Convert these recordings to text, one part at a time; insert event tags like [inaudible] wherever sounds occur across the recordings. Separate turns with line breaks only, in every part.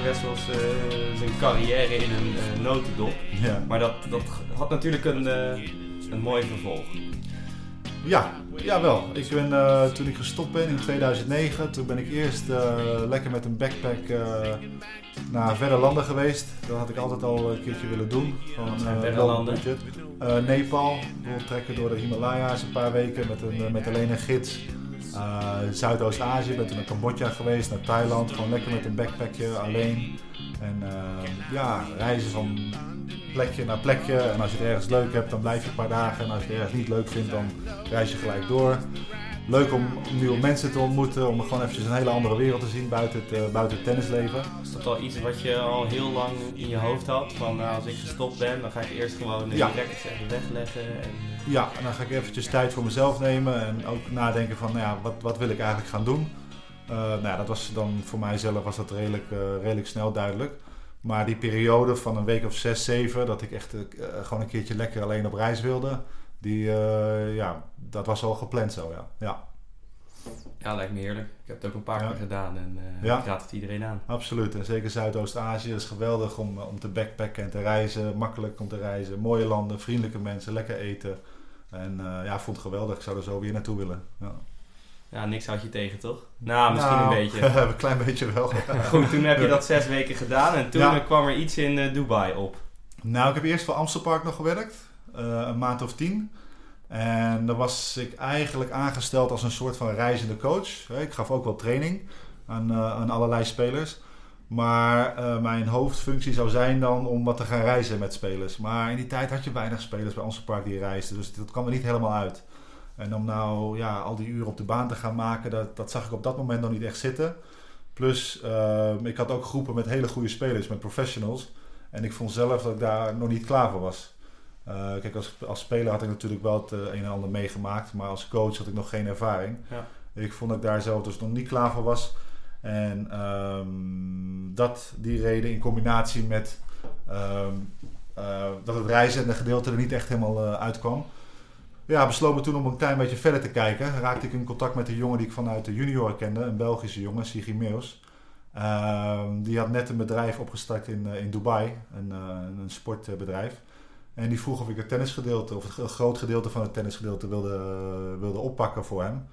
Peter Wessels eh, zijn carrière in een eh, notendop.
Ja.
Maar dat, dat had natuurlijk een, eh, een mooi vervolg.
Ja, jawel. Ik ben, toen ik gestopt ben in 2009, toen ben ik eerst lekker met een backpack naar verre landen geweest. Dat had ik altijd al een keertje willen doen. Gewoon, eh,
verre landen?
budget. Nepal, trekken door de Himalaya's een paar weken met, een, met alleen een gids. Eh, Zuidoost-Azië, ben toen naar Cambodja geweest, naar Thailand. Gewoon lekker met een backpackje, alleen. En eh, ja, reizen van plekje naar plekje. En als je het ergens leuk hebt, dan blijf je een paar dagen. En als je het ergens niet leuk vindt, dan reis je gelijk door. Leuk om nieuwe mensen te ontmoeten, om gewoon eventjes een hele andere wereld te zien buiten het, eh, buiten het tennisleven.
Is dat al iets wat je al heel lang in je hoofd had? Van nou, als ik gestopt ben, dan ga ik eerst gewoon eh,
Ja.
even wegleggen. En,
Ja, en dan ga ik eventjes tijd voor mezelf nemen en ook nadenken van, nou ja, wat, wat wil ik eigenlijk gaan doen? Eh, nou ja, dat was dan voor mijzelf was dat redelijk, eh, redelijk snel duidelijk. Maar die periode van een week of zes, zeven, dat ik echt eh, gewoon een keertje lekker alleen op reis wilde, die, eh, ja, dat was al gepland zo, ja. ja.
ja, lijkt me heerlijk. Ik heb het ook een paar
Ja.
keer gedaan en eh,
Ja.
ik raad het iedereen aan.
Absoluut. En zeker Zuidoost-Azië is geweldig om, om te backpacken en te reizen. Makkelijk om te reizen. Mooie landen, vriendelijke mensen, lekker eten. En eh, ja, ik vond het geweldig. Ik zou er zo weer naartoe willen. Ja.
Ja, niks had je tegen, toch? Nou, misschien
Nou,
een [laughs] beetje.
een klein beetje wel. [laughs]
Goed, toen heb je dat zes weken gedaan en toen
Ja.
eh, kwam er iets in eh, Dubai op.
Nou, ik heb eerst voor Amstelpark nog gewerkt. Eh, een maand of tien. En dan was ik eigenlijk aangesteld als een soort van reizende coach. Ik gaf ook wel training aan, eh, aan allerlei spelers. Maar eh, mijn hoofdfunctie zou zijn dan om wat te gaan reizen met spelers. Maar in die tijd had je weinig spelers bij Amstelpark die reisden. Dus dat kwam er niet helemaal uit. En om nou ja, al die uren op de baan te gaan maken, dat, dat zag ik op dat moment nog niet echt zitten. Plus, eh, ik had ook groepen met hele goede spelers, met professionals. En ik vond zelf dat ik daar nog niet klaar voor was. Eh, kijk, als, als speler had ik natuurlijk wel het eh, een en ander meegemaakt. Maar als coach had ik nog geen ervaring.
Ja.
Ik vond dat ik daar zelf dus nog niet klaar voor was. En ehm, dat, die reden in combinatie met ehm, eh, dat het reizende gedeelte er niet echt helemaal uitkwam. Ja, besloot me toen om een klein beetje verder te kijken. Raakte ik in contact met een jongen die ik vanuit de junior kende. Een Belgische jongen, Sigi Meus. Ehm, die had net een bedrijf opgestart in, in Dubai. Een, een sportbedrijf. En die vroeg of ik het tennisgedeelte, of het groot gedeelte van het tennisgedeelte wilde, wilde oppakken voor hem.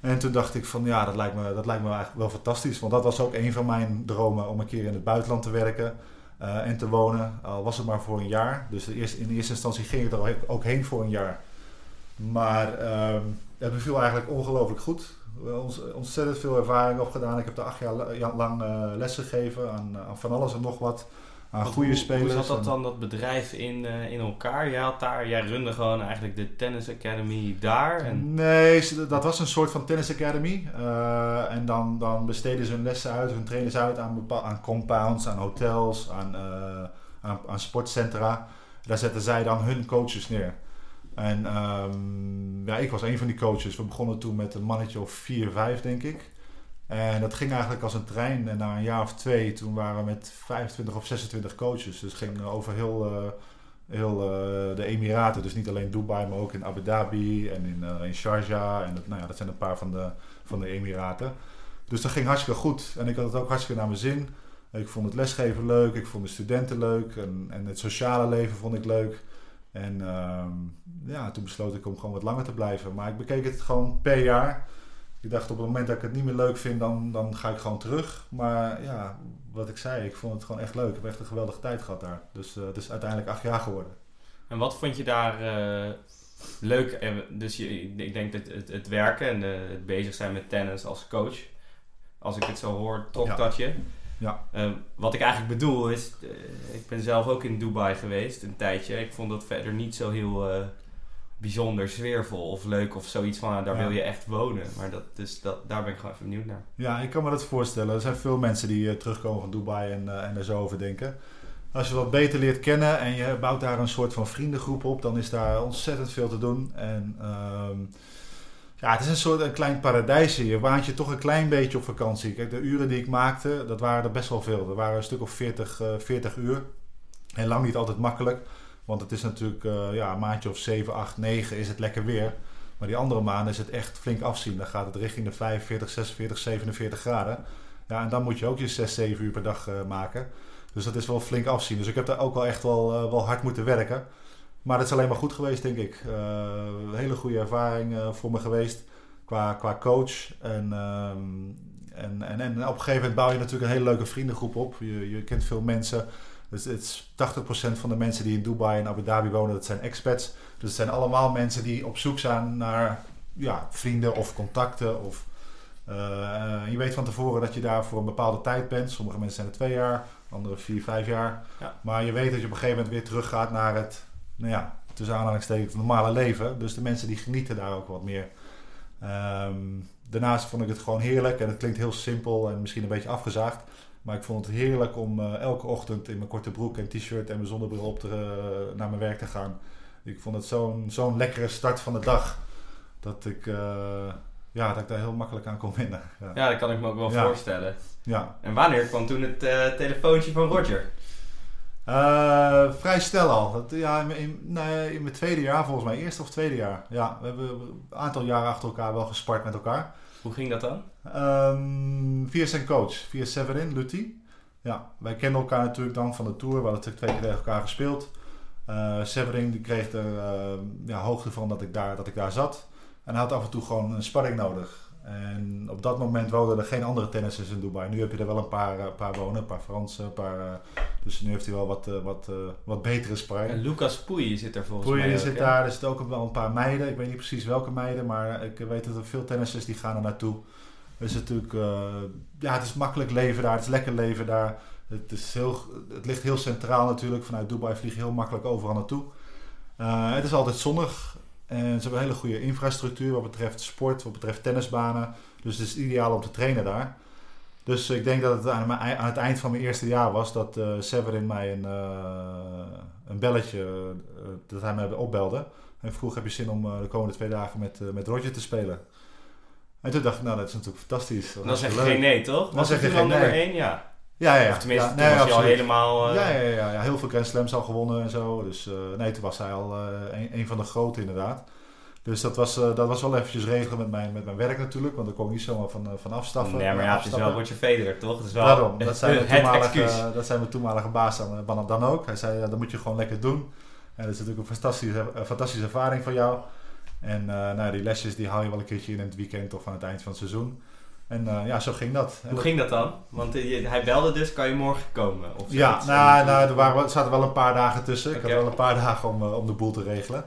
En toen dacht ik van ja, dat lijkt, me, dat lijkt me eigenlijk wel fantastisch. Want dat was ook een van mijn dromen om een keer in het buitenland te werken eh, en te wonen. Al was het maar voor een jaar. Dus de eerste, in eerste instantie ging ik er ook heen voor een jaar. Maar ehm, het beviel eigenlijk ongelooflijk goed. Ons, ontzettend veel ervaring opgedaan. Ik heb er acht jaar la- ja, lang eh, les gegeven aan, aan van alles en nog wat. Aan goede
hoe,
spelers.
Hoe zat dat dan, dat bedrijf in, eh, in elkaar? Jij had daar, jij runde gewoon eigenlijk de Tennis Academy daar. En,
Nee, dat was een soort van tennis academy. Eh, en dan, dan besteden ze hun lessen uit, hun trainers uit aan, aan compounds, aan hotels, aan, eh, aan, aan sportcentra. Daar zetten zij dan hun coaches neer. En ehm, ja, ik was een van die coaches. We begonnen toen met een mannetje of vier, vijf, denk ik. En dat ging eigenlijk als een trein. En na een jaar of twee, toen waren we met 25 of 26 coaches. Dus ging over heel, eh, heel eh, de Emiraten. Dus niet alleen Dubai, maar ook in Abu Dhabi en in, eh, in Sharjah. En dat, nou ja, dat zijn een paar van de, van de Emiraten. Dus dat ging hartstikke goed. En ik had het ook hartstikke naar mijn zin. Ik vond het lesgeven leuk, ik vond de studenten leuk en, en het sociale leven vond ik leuk. En ehm, ja, toen besloot ik om gewoon wat langer te blijven. Maar ik bekeek het gewoon per jaar. Ik dacht op het moment dat ik het niet meer leuk vind, dan, dan ga ik gewoon terug. Maar ja, wat ik zei, ik vond het gewoon echt leuk. Ik heb echt een geweldige tijd gehad daar. Dus eh, het is uiteindelijk acht jaar geworden.
en wat vond je daar eh, leuk? En dus je, ik denk dat het, het werken en eh, het bezig zijn met tennis als coach. Als ik het zo hoor,
Ja.
dat je.
Ja.
Wat ik eigenlijk bedoel is, ik ben zelf ook in Dubai geweest een tijdje. Ik vond dat verder niet zo heel bijzonder sfeervol of leuk of zoiets van, nou, daar
Ja.
wil je echt wonen. Maar dat, dus dat, daar ben ik gewoon even benieuwd naar.
Ja, ik kan me dat voorstellen. Er zijn veel mensen die eh, terugkomen van Dubai en, eh, en er zo over denken. Als je wat beter leert kennen en je bouwt daar een soort van vriendengroep op, dan is daar ontzettend veel te doen. En ehm, ja, het is een soort een klein paradijsje. Je waant je toch een klein beetje op vakantie. Kijk, de uren die ik maakte, dat waren er best wel veel. Er waren een stuk of 40, eh 40 uur. En lang niet altijd makkelijk. Want het is natuurlijk eh, ja, een maandje of 7, 8, 9 is het lekker weer. Maar die andere maanden is het echt flink afzien. Dan gaat het richting de 45, 46, 47 graden. Ja, en dan moet je ook je 6, 7 uur per dag maken. Dus dat is wel flink afzien. Dus ik heb daar ook wel echt wel, wel hard moeten werken. Maar dat is alleen maar goed geweest, denk ik. een hele goede ervaring voor me geweest qua, qua coach. En, ehm, en, en, en op een gegeven moment bouw je natuurlijk een hele leuke vriendengroep op. Je, je kent veel mensen. Dus het is 80% van de mensen die in Dubai en Abu Dhabi wonen, dat zijn expats. Dus het zijn allemaal mensen die op zoek zijn naar ja, vrienden of contacten. Of, uh, je weet van tevoren dat je daar voor een bepaalde tijd bent. Sommige mensen zijn er twee jaar, andere vier, vijf jaar. Ja. Maar je weet dat je op een gegeven moment weer teruggaat naar het, nou ja, tussen aanhalingstekens, normale leven. Dus de mensen die genieten daar ook wat meer. Um, daarnaast vond ik het gewoon heerlijk. En het klinkt heel simpel en misschien een beetje afgezaagd. Maar ik vond het heerlijk om uh, elke ochtend in mijn korte broek en t-shirt en mijn zonnebril op te, uh, naar mijn werk te gaan. Ik vond het zo'n zo'n lekkere start van de dag. Dat ik, uh, ja, dat ik daar heel makkelijk aan kon winnen.
Ja, ja dat kan ik me ook wel
ja.
voorstellen.
Ja.
En wanneer kwam toen het telefoontje van Roger?
Vrij snel al. Dat, ja, in, in, nee, in mijn tweede jaar volgens mij. Eerste of tweede jaar. Ja, we hebben een aantal jaren achter elkaar wel gespart met elkaar.
Hoe ging dat dan?
Um, via zijn coach, via Severin Lutti. Ja, wij kennen elkaar natuurlijk dan van de Tour. We hadden twee keer tegen elkaar gespeeld. Uh, Severin die kreeg er uh, ja, hoogte van dat ik, daar, dat ik daar zat. En hij had af en toe gewoon een sparring nodig. En op dat moment woonden er geen andere tennissers in Dubai. Nu heb je er wel een paar, uh, paar wonen, een paar Fransen, een paar... Uh, dus nu heeft hij wel wat, uh, wat, wat betere sparring.
En Lucas Pouille zit er volgens
Pouille
mij
zit ook, daar. Er zitten ook wel een paar meiden. Ik weet niet precies welke meiden, maar ik weet dat er veel tennissers die gaan er naartoe. Het is natuurlijk... ja, het is makkelijk leven daar. Het is lekker leven daar. Het, is heel, het ligt heel centraal natuurlijk. Vanuit Dubai vlieg je heel makkelijk overal naartoe. het is altijd zonnig. En ze hebben een hele goede infrastructuur wat betreft sport, wat betreft tennisbanen. Dus het is ideaal om te trainen daar. Dus ik denk dat het aan, aan het eind van mijn eerste jaar was dat uh, Severin mij een, uh, een belletje, uh, dat hij mij opbelde. En vroeg, heb je zin om de komende twee dagen met, met Roger te spelen? En toen dacht ik, nou dat is natuurlijk fantastisch.
Dat dan zeg je geen nee, toch? Dan zeg je geen nee. nummer één, ja.
Ja, ja, ja.
Of tenminste,
ja,
toen was hij al helemaal... Uh...
Ja, ja, ja, ja, heel veel Grand Slams al gewonnen en zo. Dus uh, nee, toen was hij al uh, een, een, van de grote inderdaad. Dus dat was, dat was wel eventjes regelen met mijn, met mijn werk natuurlijk. Want daar kon ik niet zomaar van, van afstaffen.
Nee, maar ja, het is wel Roger Federer, toch? Het is wel
Daarom, dat [laughs] zijn, mijn toenmalige, dat zijn mijn toenmalige baas dan, dan ook. Hij zei, dat moet je gewoon lekker doen. En dat is natuurlijk een fantastische, fantastische ervaring voor jou. En nou, die lesjes die haal je wel een keertje in, in het weekend of aan het eind van het seizoen. En uh, ja, zo ging dat.
Hoe ging dat dan? Want uh, hij belde dus, kan je morgen komen? Of
ja, nou, nou er, waren, zaten wel een paar dagen tussen. Okay. Ik had wel een paar dagen om, uh, om de boel te regelen.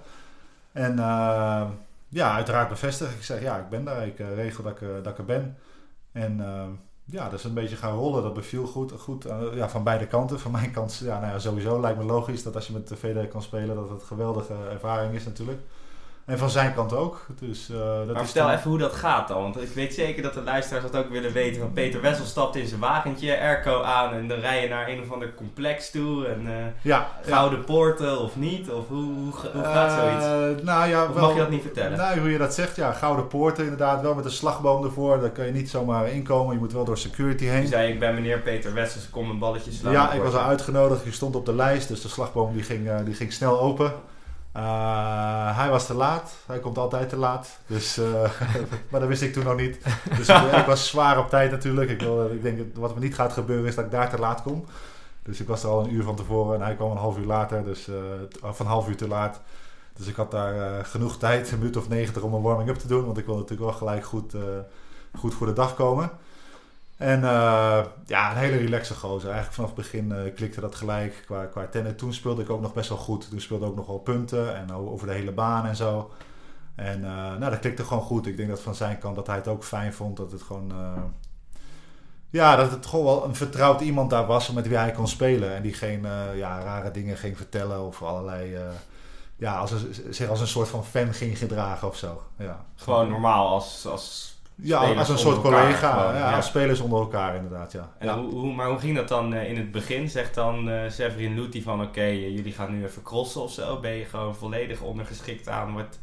En ja, uiteraard bevestig. Ik zeg, ja, ik ben daar. Ik regel dat ik, dat ik er ben. En ja, dat is een beetje gaan rollen. Dat beviel goed. goed ja, van beide kanten. Van mijn kant, ja, nou ja, sowieso lijkt me logisch dat als je met de VD kan spelen, dat het een geweldige ervaring is natuurlijk. En van zijn kant ook. Dus, uh, dat
maar
is
vertel
dan...
even hoe dat gaat dan. Want ik weet zeker dat de luisteraars dat ook willen weten. Van Peter Wessel stapt in zijn wagentje, airco aan en dan rij je naar een of ander complex toe. En uh,
ja,
gouden ja. poorten of niet? Of hoe, hoe, hoe gaat zoiets?
Uh, nou ja,
of
wel,
mag je dat niet vertellen?
Nou, hoe je dat zegt, ja, gouden poorten inderdaad. Wel met een slagboom ervoor. Daar kun je niet zomaar inkomen. Je moet wel door security heen.
Je zei, ik ben meneer Peter Wessels, kom een balletje slaan.
Ja, ik was al uitgenodigd. Je stond op de lijst. Dus de slagboom die ging, die ging snel open. Uh, hij was te laat. Hij komt altijd te laat. Dus, uh, [laughs] [laughs] maar dat wist ik toen nog niet. Dus [laughs] ik was zwaar op tijd natuurlijk. Ik, wil, ik denk wat er niet gaat gebeuren is dat ik daar te laat kom. Dus ik was er al een uur van tevoren en hij kwam een half uur later. Dus, uh, of een half uur te laat. Dus ik had daar genoeg tijd, een minuut of negentig, om een warming-up te doen. Want ik wilde natuurlijk wel gelijk goed, goed voor de dag komen. En uh, ja, een hele relaxe gozer. Eigenlijk vanaf het begin uh, klikte dat gelijk qua, qua tennis. Toen speelde ik ook nog best wel goed. Toen speelde ik ook nog wel punten en over de hele baan en zo. En uh, nou, dat klikte gewoon goed. Ik denk dat van zijn kant dat hij het ook fijn vond. Dat het gewoon... ja, dat het gewoon wel een vertrouwd iemand daar was met wie hij kon spelen. En die geen ja, rare dingen ging vertellen of allerlei... ja, als een, zich als een soort van fan ging gedragen of zo. Ja.
Gewoon normaal als... als
ja, als een soort collega. Ja, spelers onder elkaar inderdaad, ja.
En
ja.
Hoe, hoe, maar hoe ging dat dan uh, in het begin? Zegt dan uh, Severin Luti van oké, okay, uh, jullie gaan nu even crossen of zo? Ben je gewoon volledig ondergeschikt aan wat...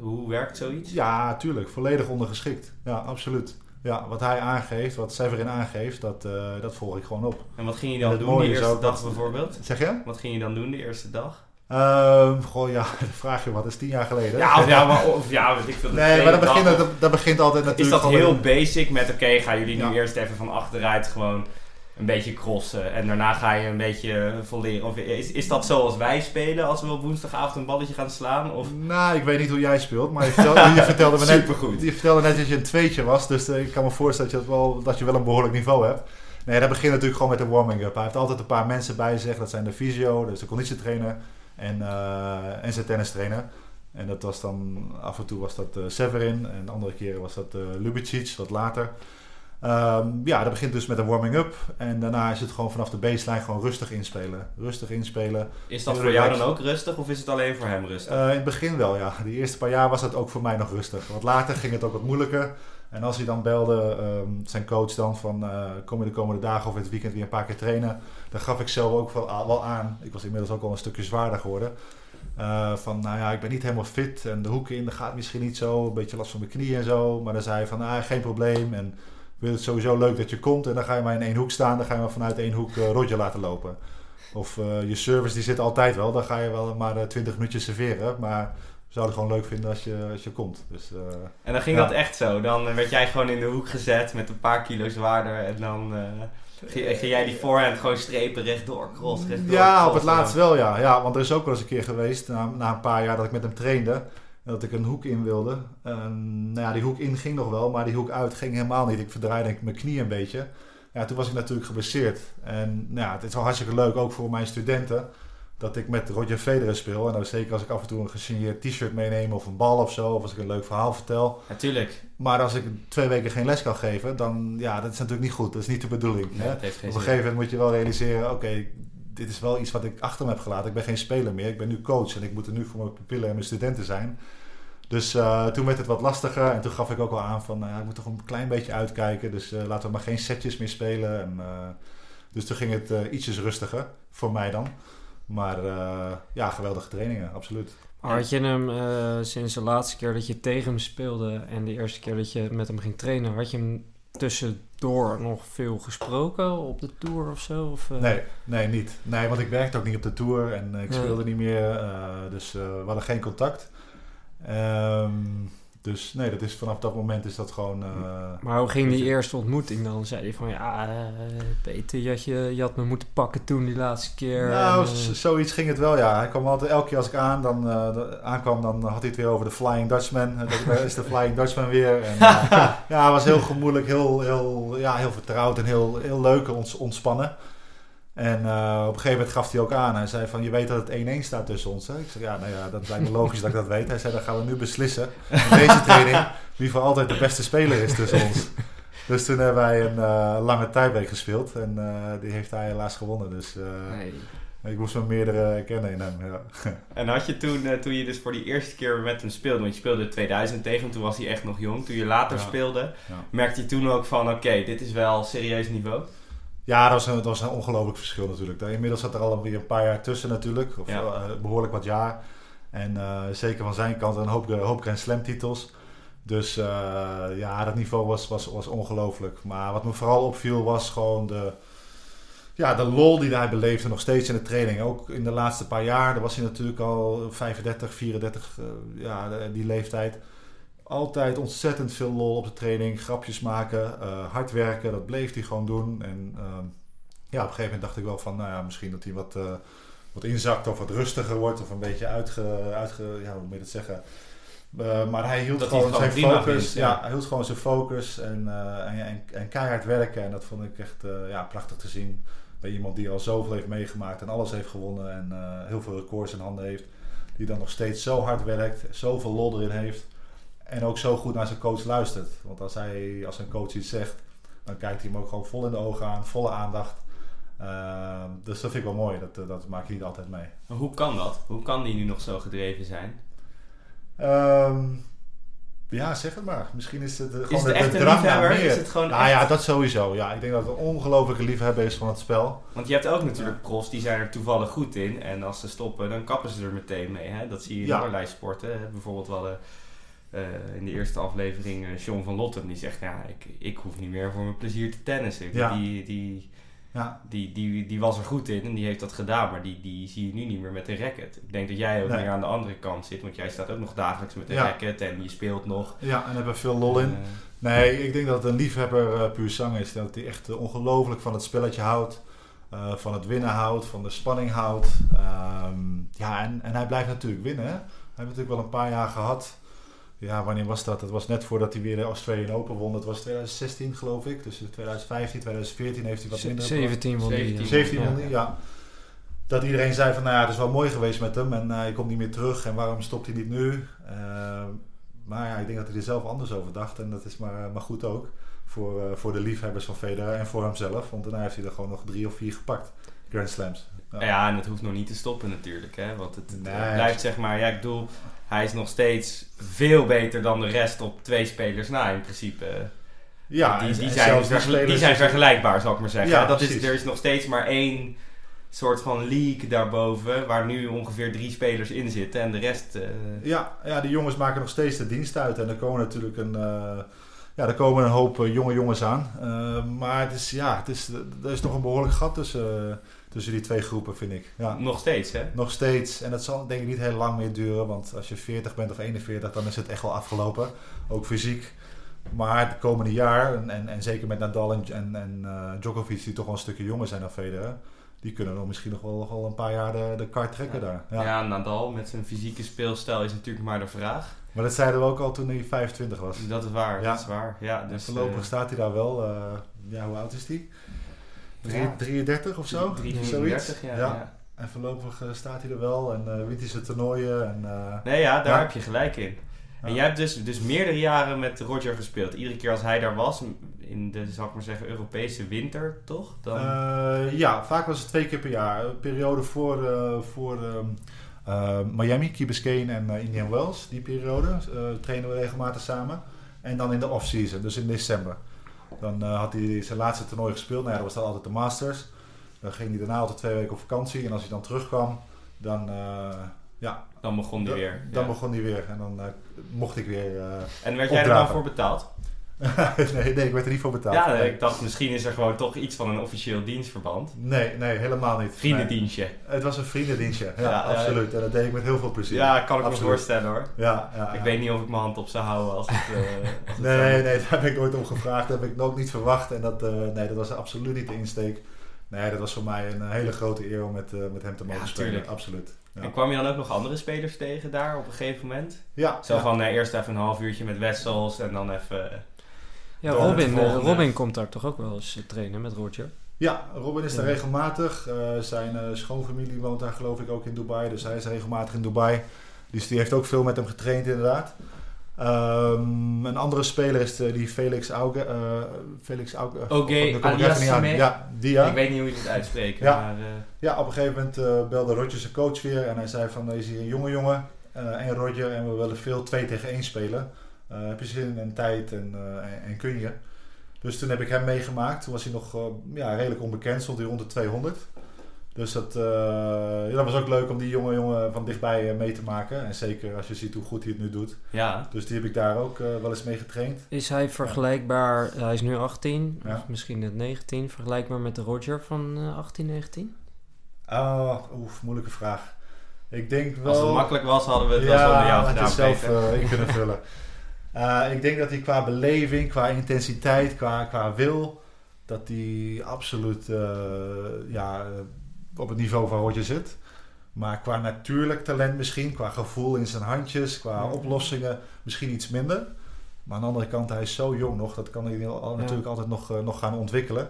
Hoe werkt zoiets?
Ja, tuurlijk. Volledig ondergeschikt. Ja, absoluut. Ja, wat hij aangeeft, wat Severin aangeeft, dat, dat volg ik gewoon op.
En wat ging je dan doen de eerste dag bijvoorbeeld?
Zeg je?
Wat ging je dan doen de eerste dag?
Ehm goh, ja, [laughs] dan vraag je wat, dat is tien jaar geleden.
Ja, of ja, maar, of, ja, weet ik veel. [laughs]
nee, maar dat
dat
begint, dat, dat begint altijd
Is
natuurlijk
dat
gewoon
heel basic met, oké, gaan jullie nu
Ja.
eerst even van achteruit gewoon een beetje crossen en daarna ga je een beetje volleren? Of is, is dat zoals wij spelen als we op woensdagavond een balletje gaan slaan? Of
Nou, ik weet niet hoe jij speelt, maar je vertelde, je [laughs] vertelde me net, je vertelde net dat je een tweetje was, dus eh, ik kan me voorstellen dat je, dat wel, dat je wel een behoorlijk niveau hebt. Nee, dat begint natuurlijk gewoon met de warming-up. Hij heeft altijd een paar mensen bij zich, dat zijn de fysio, dus de conditietrainer en, eh en zijn tennistrainer. En dat was dan, af en toe was dat eh, Severin en andere keren was dat eh Lubicic, wat later. Ehm, ja, dat begint dus met een warming-up en daarna is het gewoon vanaf de baseline gewoon rustig inspelen. Rustig inspelen.
Is dat voor jou dan ook rustig of is het alleen voor hem rustig?
In het begin wel, ja. De eerste paar jaar was het ook voor mij nog rustig. Want later ging het ook wat moeilijker. En als hij dan belde, ehm, zijn coach dan van... eh, kom je de komende dagen of het weekend weer een paar keer trainen... dan gaf ik zelf ook wel, aan. Ik was inmiddels ook al een stukje zwaarder geworden. Eh, van, nou ja, ik ben niet helemaal fit. En de hoeken in, dat gaat misschien niet zo. Een beetje last van mijn knieën en zo. Maar dan zei hij van, ah, geen probleem. En vind het sowieso leuk dat je komt. En dan ga je maar in één hoek staan. Dan ga je maar vanuit één hoek eh Roger laten lopen. Of je service die zit altijd wel. Dan ga je wel maar 20 minuutjes serveren. Maar zouden het gewoon leuk vinden als je, als je komt. Dus, eh,
En dan ging
ja.
dat echt zo. Dan werd jij gewoon in de hoek gezet met een paar kilo zwaarder en dan eh, ging, ging jij die voorhand gewoon strepen rechtdoor, cross, rechtdoor.
ja, op het laatst wel ja. ja. Want er is ook wel eens een keer geweest, na, na een paar jaar dat ik met hem trainde, en dat ik een hoek in wilde. En, nou ja, die hoek in ging nog wel, maar die hoek uit ging helemaal niet. Ik verdraaide denk ik mijn knie een beetje. Ja, toen was ik natuurlijk geblesseerd. En nou ja, het is wel hartstikke leuk, ook voor mijn studenten, dat ik met Roger Federer speel. En dan zeker als ik af en toe een gesigneerd t-shirt meeneem of een bal of zo, of als ik een leuk verhaal vertel.
Natuurlijk.
Maar als ik twee weken geen les kan geven, dan ja, dat is natuurlijk niet goed. Dat is niet de bedoeling.
Nee,
hè? Op een gegeven moment moet je wel realiseren, oké, dit is wel iets wat ik achter me heb gelaten. Ik ben geen speler meer, ik ben nu coach en ik moet er nu voor mijn pupillen en mijn studenten zijn. Dus eh, toen werd het wat lastiger en toen gaf ik ook al aan van, nou ja, ik moet toch een klein beetje uitkijken. Dus eh, laten we maar geen setjes meer spelen. En, eh, dus toen ging het ietsjes rustiger, voor mij dan. Maar eh, ja, geweldige trainingen, absoluut.
Had je hem eh, sinds de laatste keer dat je tegen hem speelde en de eerste keer dat je met hem ging trainen, had je hem tussendoor nog veel gesproken op de tour of zo? Of, eh?
Nee, nee, niet. Nee, want ik werkte ook niet op de tour en ik speelde niet meer. dus we hadden geen contact. Ehm, dus nee, dat is, vanaf dat moment is dat gewoon... eh,
Maar hoe ging die eerste ontmoeting dan? Zei hij van ja, eh, Peter, je had, je, je had me moeten pakken toen die laatste keer.
nou,
en, eh,
zoiets ging het wel, ja. Hij kwam altijd, elke keer als ik aan, dan, aankwam, dan had hij het weer over de Flying Dutchman. Dat is de Flying Dutchman weer. En, [laughs] ja, hij was heel gemoedelijk, heel, heel, ja, heel vertrouwd en heel, heel leuk, ons, ontspannen. En eh, op een gegeven moment gaf hij ook aan. Hij zei van, je weet dat het 1-1 staat tussen ons. Hè? Ik zeg, ja, nou ja, dat lijkt me logisch dat ik dat weet. Hij zei, dan gaan we nu beslissen in deze training wie voor altijd de beste speler is tussen ons. Dus toen hebben wij een eh, lange tiebreak gespeeld. En eh, die heeft hij helaas gewonnen. Dus eh,
nee.
ik moest me meerdere herkennen in hem. Ja. [laughs]
En had je toen, toen je dus voor die eerste keer met hem speelde, want je speelde in 2000 tegen hem, toen was hij echt nog jong. Toen je later
Ja.
speelde,
Ja.
merkte je toen ook van, oké, dit is wel serieus niveau?
Ja, dat was, een, dat was een ongelooflijk verschil natuurlijk. Inmiddels zat er alweer een paar jaar tussen natuurlijk. Of
Ja.
eh, behoorlijk wat jaar. En eh, zeker van zijn kant een hoop, een hoop Grand Slam titels. Dus eh, ja, dat niveau was, was, was ongelooflijk. Maar wat me vooral opviel was gewoon de, ja, de lol die hij beleefde nog steeds in de training. Ook in de laatste paar jaar, daar was hij natuurlijk al 35, 34, eh, ja, die leeftijd. Altijd ontzettend veel lol op de training, grapjes maken, eh, hard werken, dat bleef hij gewoon doen. En ehm, ja, op een gegeven moment dacht ik wel van, nou ja, misschien dat hij wat, eh, wat inzakt of wat rustiger wordt of een beetje uitge, uitge ja, hoe moet je dat zeggen? Eh, maar hij hield
Dat
gewoon zijn focus.
ja.
ja. hij hield gewoon zijn focus en, en, en, en keihard werken. En dat vond ik echt ja, prachtig te zien. Bij iemand die al zoveel heeft meegemaakt en alles heeft gewonnen en heel veel records in handen heeft. Die dan nog steeds zo hard werkt, zoveel lol erin heeft. En ook zo goed naar zijn coach luistert. Want als, hij, als een coach iets zegt, dan kijkt hij hem ook gewoon vol in de ogen aan, volle aandacht. Ehm, dus dat vind ik wel mooi, dat, eh, dat maak je niet altijd mee.
Maar hoe kan dat? Hoe kan die nu nog zo gedreven zijn?
Ehm, ja, zeg het maar. Misschien is het eh, gewoon
Is het
de,
echt
de
een
drang naar
liefhebber?
meer.
Is het gewoon
nou
echt-
ja, dat sowieso. Ja, ik denk dat het een ongelofelijke liefhebber is van het spel.
Want je hebt ook natuurlijk profs die zijn er toevallig goed in. En als ze stoppen, dan kappen ze er meteen mee. Hè? Dat zie je in
Ja.
allerlei sporten. Bijvoorbeeld wel in de eerste aflevering eh John van Lotten. Die zegt, ja, ik, ik hoef niet meer voor mijn plezier te tennissen.
Ja.
Die, die,
Ja,
Die, die, die was er goed in en die heeft dat gedaan, maar die, die zie je nu niet meer met de racket. Ik denk dat jij ook
Nee.
meer aan de andere kant zit, want jij staat ook nog dagelijks met
Ja.
racket en je speelt nog.
ja en hebben veel lol in.
Eh,
Nee, ik denk dat het een liefhebber eh, puur zang is. Dat hij echt eh, ongelooflijk van het spelletje houdt. eh, van het winnen houdt, van de spanning houdt. Ehm, ja, en, en hij blijft natuurlijk winnen. Hè? Hij heeft natuurlijk wel een paar jaar gehad. Ja, wanneer was dat? Het was net voordat hij weer de Australian Open won. Dat was 2016 geloof ik. Dus in 2015, 2014 heeft hij wat minder.
17 won die.
17.
ja.
17
Ja.
won hij, ja. Dat iedereen zei van, nou ja, het is wel mooi geweest met hem. En eh, hij komt niet meer terug. En waarom stopt hij niet nu? Ehm, maar ja, ik denk dat hij er zelf anders over dacht. En dat is maar, eh, maar goed ook. Voor, eh, voor de liefhebbers van Federer en voor hemzelf. Want daarna heeft hij er gewoon nog drie of vier gepakt. Grand Slams.
Ja. en het hoeft nog niet te stoppen natuurlijk, hè? want het, blijft zeg maar, ja ik bedoel, hij is nog steeds veel beter dan de rest op twee spelers na in principe.
Ja,
die, die zijn,
die
zijn vergelijkbaar, zal ik maar zeggen.
Ja,
dat is, er is nog steeds maar één soort van league daarboven, waar nu ongeveer drie spelers in zitten en de rest... eh,
Ja, ja, die jongens maken nog steeds de dienst uit. En er komen natuurlijk een, eh, ja, er komen een hoop eh, jonge jongens aan. Maar het is, ja, het is, er is nog een behoorlijk gat tussen, tussen die twee groepen, vind ik. Ja.
Nog steeds, hè?
Nog steeds. En dat zal denk ik niet heel lang meer duren. Want als je 40 bent of 41, dan is het echt wel afgelopen. Ook fysiek. Maar het komende jaar, en, en, en zeker met Nadal en, en, en eh, Djokovic, die toch wel een stukje jonger zijn dan Federer. Die kunnen nog misschien nog wel, nog wel een paar jaar de, de kar trekken
Ja.
daar.
Ja.
Ja.
Nadal met zijn fysieke speelstijl is natuurlijk maar de vraag.
Maar dat zeiden we ook al toen hij 25 was.
Dat is waar,
Ja.
dat is waar. Ja,
Dus
dus,
voorlopig
eh,
staat hij daar wel. eh, ja, hoe oud is hij?
Ja.
33 of zo?
drie-
Ja.
34, ja.
En voorlopig eh, staat hij er wel en eh wint hij zijn toernooien. En, eh,
Nee, ja, daar
Ja.
heb je gelijk in. En
Ja.
jij hebt dus, dus meerdere jaren met Roger gespeeld. Iedere keer als hij daar was, in de, zal ik maar zeggen, Europese winter, toch? Dan,
Eh, ja, vaak was het twee keer per jaar. Een periode voor, eh, voor ehm, eh, Miami, Key Biscayne en Indian Wells. Die periode eh, trainen we regelmatig samen. En dan in de off-season, dus in december. Dan eh, had hij zijn laatste toernooi gespeeld. Nou ja, dat was dan altijd de Masters. Dan ging hij daarna altijd twee weken op vakantie. En als hij dan terugkwam, dan, eh, ja,
dan begon hij weer.
dan
ja.
begon hij weer. En dan eh, mocht ik weer...
En werd jij er dan voor betaald? [laughs]
nee, nee, ik werd er niet voor betaald.
Ja,
nee.
ik dacht misschien is er gewoon toch iets van een officieel dienstverband.
Nee, nee, helemaal niet. Nee.
Vriendendienstje.
Het was een vriendendienstje, ja, absoluut. En dat deed ik met heel veel plezier.
Ja, kan ik me voorstellen hoor.
Ja, ja,
Ik weet niet of ik mijn hand op zou houden als het... eh, als het [laughs]
Nee,
zo-
nee, daar heb ik nooit om gevraagd. Dat heb ik ook niet verwacht. En dat, eh, nee, dat was absoluut niet de insteek. Nee, dat was voor mij een hele grote eer om met, eh, met hem te mogen spelen.
tuurlijk.
Absoluut. Ja,
En kwam je dan ook nog andere spelers tegen daar op een gegeven moment?
ja,
Zo
ja.
van eh, eerst even een half uurtje met Wessels en dan even...
Ja, Robin, eh,
volgende.
Robin komt daar toch ook wel eens eh, trainen met Roger?
Ja, Robin is daar
Ja.
regelmatig. Eh, zijn eh, schoonfamilie woont daar geloof ik ook in Dubai. Dus hij is regelmatig in Dubai. Dus die heeft ook veel met hem getraind inderdaad. Ehm, een andere speler is de, die Felix Auge. eh, Felix Auge.
Oge
daar kom ik even
alias
niet aan.
Sameh.
Ja, die ja.
Ik weet niet hoe je het uitspreekt,
Ja.
maar... eh,
Ja, op een gegeven moment eh, belde Roger zijn coach weer en hij zei van, is hier een jonge jongen eh, en Roger en we willen veel 2 tegen 1 spelen. Eh, heb je zin en tijd en, eh, en, en kun je? Dus toen heb ik hem meegemaakt. Toen was hij nog eh, ja, redelijk onbekend, stond hij rond de 200. Dus dat, eh, ja, dat was ook leuk om die jonge jongen van dichtbij mee te maken. En zeker als je ziet hoe goed hij het nu doet.
ja,
Dus die heb ik daar ook eh, wel eens mee getraind.
Is hij vergelijkbaar, hij is nu 18,
Ja.
of misschien net 19, vergelijkbaar met de Roger van eh, 18, 19?
Oh, oef, moeilijke vraag. Ik denk wel...
als het makkelijk was, hadden we het wel zonder jou gedaan,
je zelf in kunnen vullen. [laughs] Eh, ik denk dat hij qua beleving, qua intensiteit, qua, qua wil, dat hij absoluut eh, ja, eh, op het niveau van Roger zit. Maar qua natuurlijk talent misschien, qua gevoel in zijn handjes, qua
Ja.
oplossingen, misschien iets minder. Maar aan de andere kant, hij is zo jong nog, dat kan hij
Ja.
natuurlijk altijd nog, nog gaan ontwikkelen.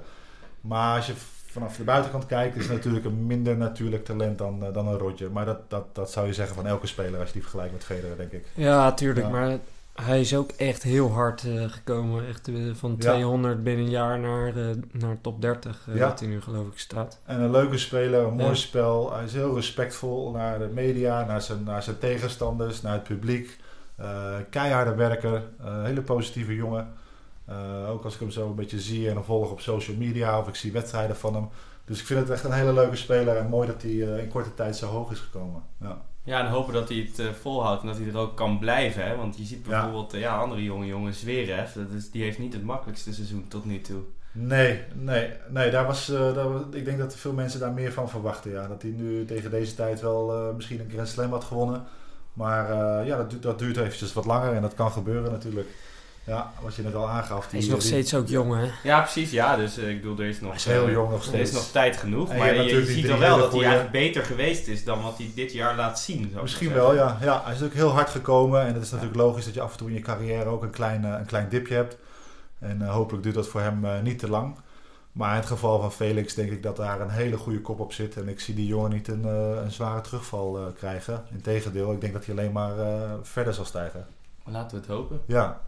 Maar als je vanaf de buitenkant kijkt, is het natuurlijk een minder natuurlijk talent dan, dan een Roger. Maar dat, dat, dat zou je zeggen van elke speler als je die vergelijkt met Federer, denk ik.
Ja, tuurlijk,
Ja.
maar hij is ook echt heel hard eh, gekomen. Echt eh, van
Ja.
200 binnen een jaar naar, eh, naar top 30, eh,
Ja.
wat hij nu geloof ik staat.
En een leuke speler, een mooi
Ja.
spel. Hij is heel respectvol naar de media, naar zijn, naar zijn tegenstanders, naar het publiek. Keiharde werker, hele positieve jongen. Ook als ik hem zo een beetje zie en volg op social media of ik zie wedstrijden van hem. Dus ik vind het echt een hele leuke speler en mooi dat hij in korte tijd zo hoog is gekomen. Ja.
Ja, en hopen dat hij het eh, volhoudt en dat hij er ook kan blijven. Hè? Want je ziet
Ja.
bijvoorbeeld, eh, ja, andere jonge jongen, Zverev, dat is, die heeft niet het makkelijkste seizoen tot nu toe.
Nee, nee, nee daar was, uh, daar was, ik denk dat veel mensen daar meer van verwachten. Ja. Dat hij nu tegen deze tijd wel misschien een Grand Slam had gewonnen. Maar ja, dat, dat duurt eventjes wat langer en dat kan gebeuren natuurlijk. Ja, wat je net al aangaf.
hij is nog steeds ook jong, hè?
Ja, precies. Ja, dus ik bedoel, er is nog...
Hij is heel jong nog steeds.
Er is nog tijd genoeg. En maar je, je ziet wel wel dat hij eigenlijk beter geweest is dan wat hij dit jaar laat zien.
Misschien wel, ja. ja. Hij is natuurlijk heel hard gekomen. En het is natuurlijk logisch dat je af en toe in je carrière ook een klein, een klein dipje hebt. En uh, hopelijk duurt dat voor hem uh, niet te lang. Maar in het geval van Felix denk ik dat daar een hele goede kop op zit. En ik zie die jongen niet een, uh, een zware terugval krijgen. Integendeel, ik denk dat hij alleen maar verder zal stijgen.
Laten we het hopen.
Ja.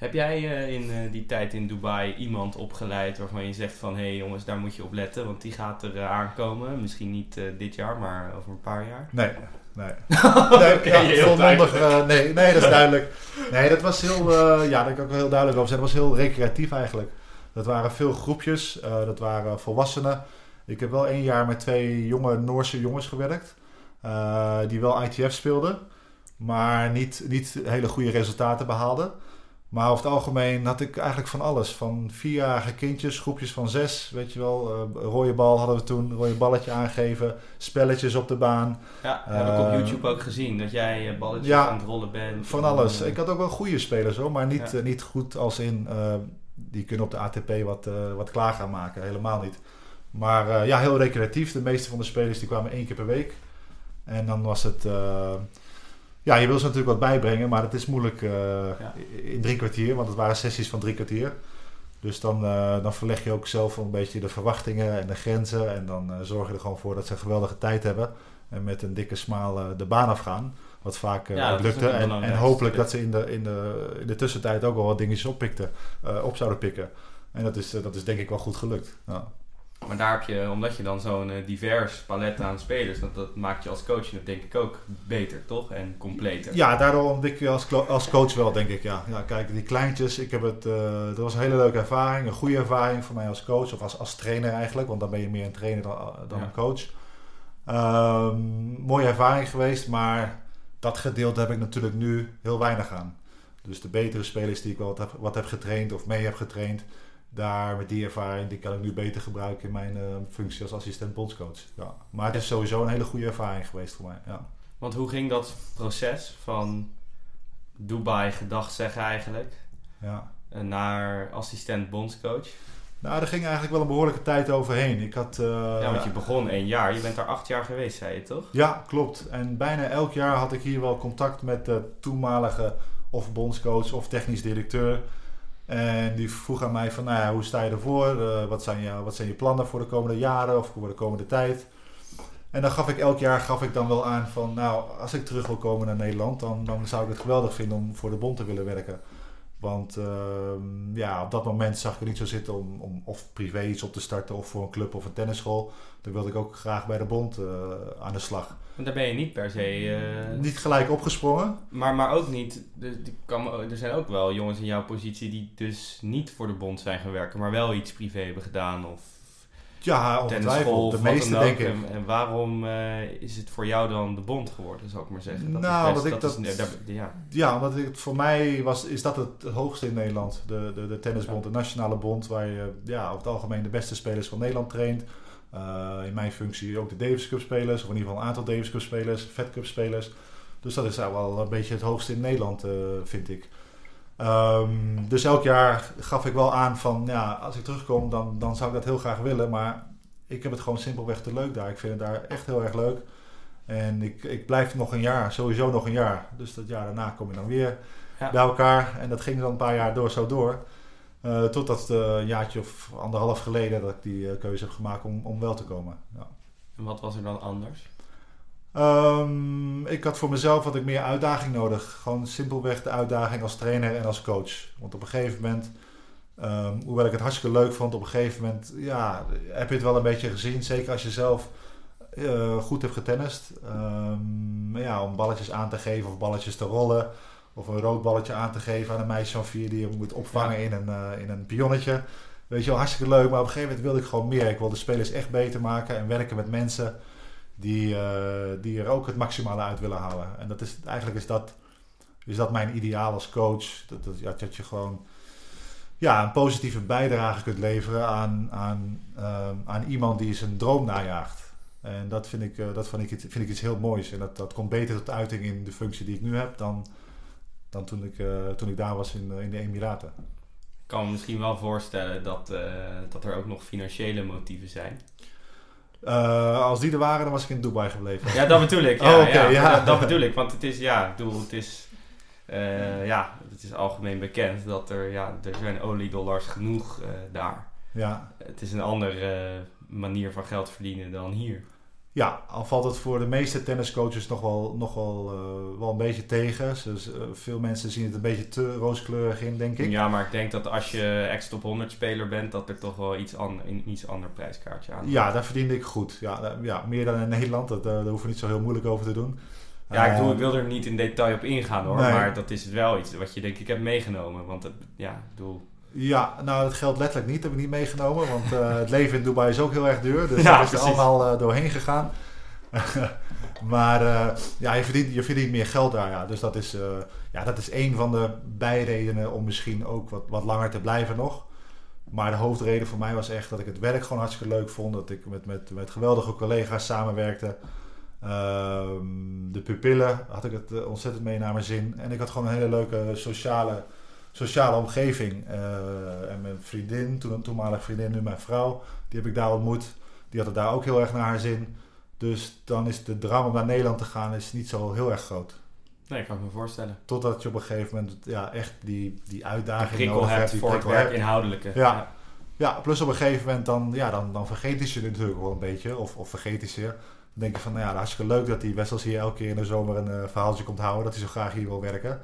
Heb jij in die tijd in Dubai iemand opgeleid waarvan je zegt van... hé hey jongens, daar moet je op letten, want die gaat er aankomen. Misschien niet dit jaar, maar over een paar jaar.
Nee, Nee. [laughs] nee okay, ja, volmondig, nee, nee, dat is [laughs] duidelijk. Nee, dat was heel, ja, dat kan ik ook heel duidelijk over. Dat was heel recreatief eigenlijk. Dat waren veel groepjes, dat waren volwassenen. Ik heb wel één jaar met twee jonge Noorse jongens gewerkt. die wel ITF speelden, maar niet, niet hele goede resultaten behaalden. Maar over het algemeen had ik eigenlijk van alles. Van vierjarige kindjes, groepjes van zes, weet je wel. Uh, rode bal hadden we toen, rode balletje aangeven. Spelletjes op de baan.
Ja, heb ik op eh, YouTube ook gezien. Dat jij eh, balletjes ja, aan het rollen bent.
Van alles. Ik had ook wel goede spelers hoor. Maar niet, niet goed als in, die kunnen op de ATP wat, wat klaar gaan maken. Helemaal niet. Maar ja, heel recreatief. De meeste van de spelers die kwamen één keer per week. En dan was het ja, je wil ze natuurlijk wat bijbrengen, maar het is moeilijk uh, in drie kwartier, want het waren sessies van drie kwartier. Dus dan, uh, dan verleg je ook zelf een beetje de verwachtingen en de grenzen. En dan uh, zorg je er gewoon voor dat ze een geweldige tijd hebben. En met een dikke smaal de baan afgaan. Wat vaak ja, lukte. En, en, hopelijk dat ze in de, in, de, in de tussentijd ook wel wat dingetjes oppikten, op zouden pikken. En dat is, dat is denk ik wel goed gelukt. Ja.
Maar daar heb je, omdat je dan zo'n uh, divers palet aan spelers, dat, dat maakt je als coach dat denk ik ook beter, toch? En completer.
Ja, daardoor ontdek je als, als coach wel, denk ik. Ja. ja, kijk, die kleintjes, ik heb het, uh, dat was een hele leuke ervaring, een goede ervaring voor mij als coach, of als, als trainer eigenlijk, want dan ben je meer een trainer dan, dan een coach. Um, mooie ervaring geweest, maar dat gedeelte heb ik natuurlijk nu heel weinig aan. Dus de betere spelers die ik wel wat heb, wat heb getraind of mee heb getraind, daar met die ervaring, die kan ik nu beter gebruiken in mijn uh, functie als assistent bondscoach. Ja. Maar het is sowieso een hele goede ervaring geweest voor mij. Ja.
Want hoe ging dat proces van Dubai gedacht zeggen eigenlijk
ja.
naar assistent bondscoach?
Nou, er ging eigenlijk wel een behoorlijke tijd overheen. Ik had, uh,
ja, want je begon één jaar. Je bent daar acht jaar geweest, zei je toch?
Ja, klopt. En bijna elk jaar had ik hier wel contact met de toenmalige of bondscoach of technisch directeur. En die vroeg aan mij van, nou ja, hoe sta je ervoor? Uh, wat, zijn je, wat zijn je plannen voor de komende jaren of voor de komende tijd? En dan gaf ik elk jaar gaf ik dan wel aan van, nou, als ik terug wil komen naar Nederland, dan, dan zou ik het geweldig vinden om voor de bond te willen werken. Want uh, ja, op dat moment zag ik er niet zo zitten om, om of privé iets op te starten of voor een club of een tennisschool. Dan wilde ik ook graag bij de bond uh, aan de slag.
En daar ben je niet per se...
Uh... Niet gelijk opgesprongen.
Maar, maar ook niet... Kan, er zijn ook wel jongens in jouw positie die dus niet voor de bond zijn gaan werken, maar wel iets privé hebben gedaan of
ja, ongetwijfeld. De meeste denk ik.
En, waarom uh, is het voor jou dan de bond geworden, zou ik maar zeggen?
Dat nou, is best, dat ik dat... Is, dat ja. ja, omdat het voor mij was, is dat het hoogste in Nederland. De, de, de tennisbond, de nationale bond, waar je ja, over het algemeen de beste spelers van Nederland traint. Uh, in mijn functie ook de Davis Cup spelers, of in ieder geval een aantal Davis Cup spelers, Fed Cup spelers. Dus dat is wel een beetje het hoogste in Nederland, uh, vind ik. Um, dus elk jaar gaf ik wel aan van, ja, als ik terugkom, dan, dan zou ik dat heel graag willen. Maar ik heb het gewoon simpelweg te leuk daar. Ik vind het daar echt heel erg leuk. En ik, ik blijf nog een jaar, sowieso nog een jaar. Dus dat jaar daarna kom je dan weer ja. bij elkaar. En dat ging dan een paar jaar door, zo door. Uh, totdat uh, een jaartje of anderhalf geleden dat ik die uh, keuze heb gemaakt om, om wel te komen. Ja.
En wat was er dan anders?
Um, ik had voor mezelf had ik meer uitdaging nodig. Gewoon simpelweg de uitdaging als trainer en als coach. Want op een gegeven moment, um, hoewel ik het hartstikke leuk vond, op een gegeven moment ja, heb je het wel een beetje gezien. Zeker als je zelf uh, goed hebt getennist. Um, ja, om balletjes aan te geven of balletjes te rollen. Of een rood balletje aan te geven aan een meisje van vier die je moet opvangen in, een, uh, in een pionnetje. Weet je wel, hartstikke leuk. Maar op een gegeven moment wilde ik gewoon meer. Ik wilde de spelers echt beter maken en werken met mensen die, uh, die er ook het maximale uit willen halen. En dat is, eigenlijk is dat, is dat mijn ideaal als coach. Dat, dat, dat je gewoon ja, een positieve bijdrage kunt leveren aan, aan, ehm, aan iemand die zijn droom najaagt. En dat vind ik, eh, dat vind ik, iets- vind ik iets heel moois. En dat, dat komt beter tot uiting in de functie die ik nu heb dan, dan toen, ik, eh, toen ik daar was in, eh, in de Emiraten.
Ik kan me misschien wel voorstellen dat, eh, dat er ook nog financiële motieven zijn.
Eh, als die er waren, dan was ik in Dubai gebleven.
Ja, dat bedoel ik. [laughs] Ja,
Oh,
ja,
ja.
Dat, dat bedoel ik. Want het is, ja, ik bedoel, het is, eh, ja, het is algemeen bekend dat er, ja, er zijn oliedollars genoeg eh, daar.
Ja,
Het is een andere manier van geld verdienen dan hier.
Ja, al valt het voor de meeste tenniscoaches nog wel, nog wel, eh, wel een beetje tegen. Dus, veel mensen zien het een beetje te rooskleurig in, denk ik.
Ja, maar ik denk dat als je ex-top 100 speler bent, dat er toch wel iets een iets ander prijskaartje aan
Ja, daar verdiende ik goed. Ja, ja meer dan in Nederland. Dat, eh, daar hoeven we niet zo heel moeilijk over te doen.
Ja, ik, bedoel,
Eh,
ik wil er niet in detail op ingaan hoor,
Nee.
maar dat is wel iets wat je denk ik hebt meegenomen. Want het, ja, ik bedoel...
Ja, nou, dat geldt letterlijk niet. Dat heb ik niet meegenomen. Want eh, het leven in Dubai is ook heel erg duur. Dus [laughs]
Ja,
daar is er allemaal eh, doorheen gegaan. [laughs] maar eh, ja, je verdient, je verdient meer geld daar. Ja. Dus dat is, ja, dat is één van de bijredenen om misschien ook wat, wat langer te blijven nog. Maar de hoofdreden voor mij was echt dat ik het werk gewoon hartstikke leuk vond. Dat ik met, met, met geweldige collega's samenwerkte. Ehm, de pupillen had ik het ontzettend mee naar mijn zin. En ik had gewoon een hele leuke sociale, sociale omgeving. Eh, en mijn vriendin, toen een toenmalige vriendin, nu mijn vrouw, die heb ik daar ontmoet. Die had het daar ook heel erg naar haar zin. Dus dan is de drang om naar Nederland te gaan is niet zo heel erg groot.
Nee, kan ik me voorstellen.
Totdat je op een gegeven moment ja, echt die, die uitdaging nodig
hebt.
Die
voor het werk
hebt.
inhoudelijke.
Ja. Ja, plus op een gegeven moment dan, ja, dan, dan vergeet je natuurlijk wel een beetje. Of, of vergeet je. Dan denk je van, nou ja, hartstikke leuk dat die Wessels hier elke keer in de zomer een eh, verhaaltje komt houden. Dat hij zo graag hier wil werken.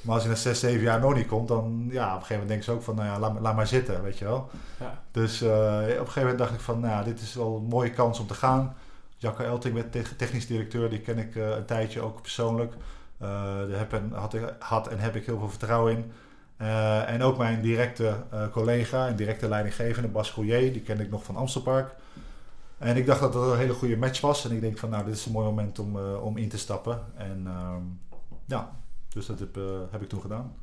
Maar als hij na 6, 7 jaar nog niet komt, dan ja, op een gegeven moment denken ze ook van, nou ja, laat, laat maar zitten, weet je wel.
Ja.
Dus eh, op een gegeven moment dacht ik van, nou ja, dit is wel een mooie kans om te gaan. Jacco Elting werd technisch directeur, die ken ik eh, een tijdje ook persoonlijk. Eh daar heb en, had, ik, had en heb ik heel veel vertrouwen in. En ook mijn directe collega en directe leidinggevende, Bas Collier, die kende ik nog van Amstelpark. En ik dacht dat dat een hele goede match was. En ik denk van, nou, dit is een mooi moment om, eh, om in te stappen. En ehm, ja, dus dat heb, eh, heb ik toen gedaan.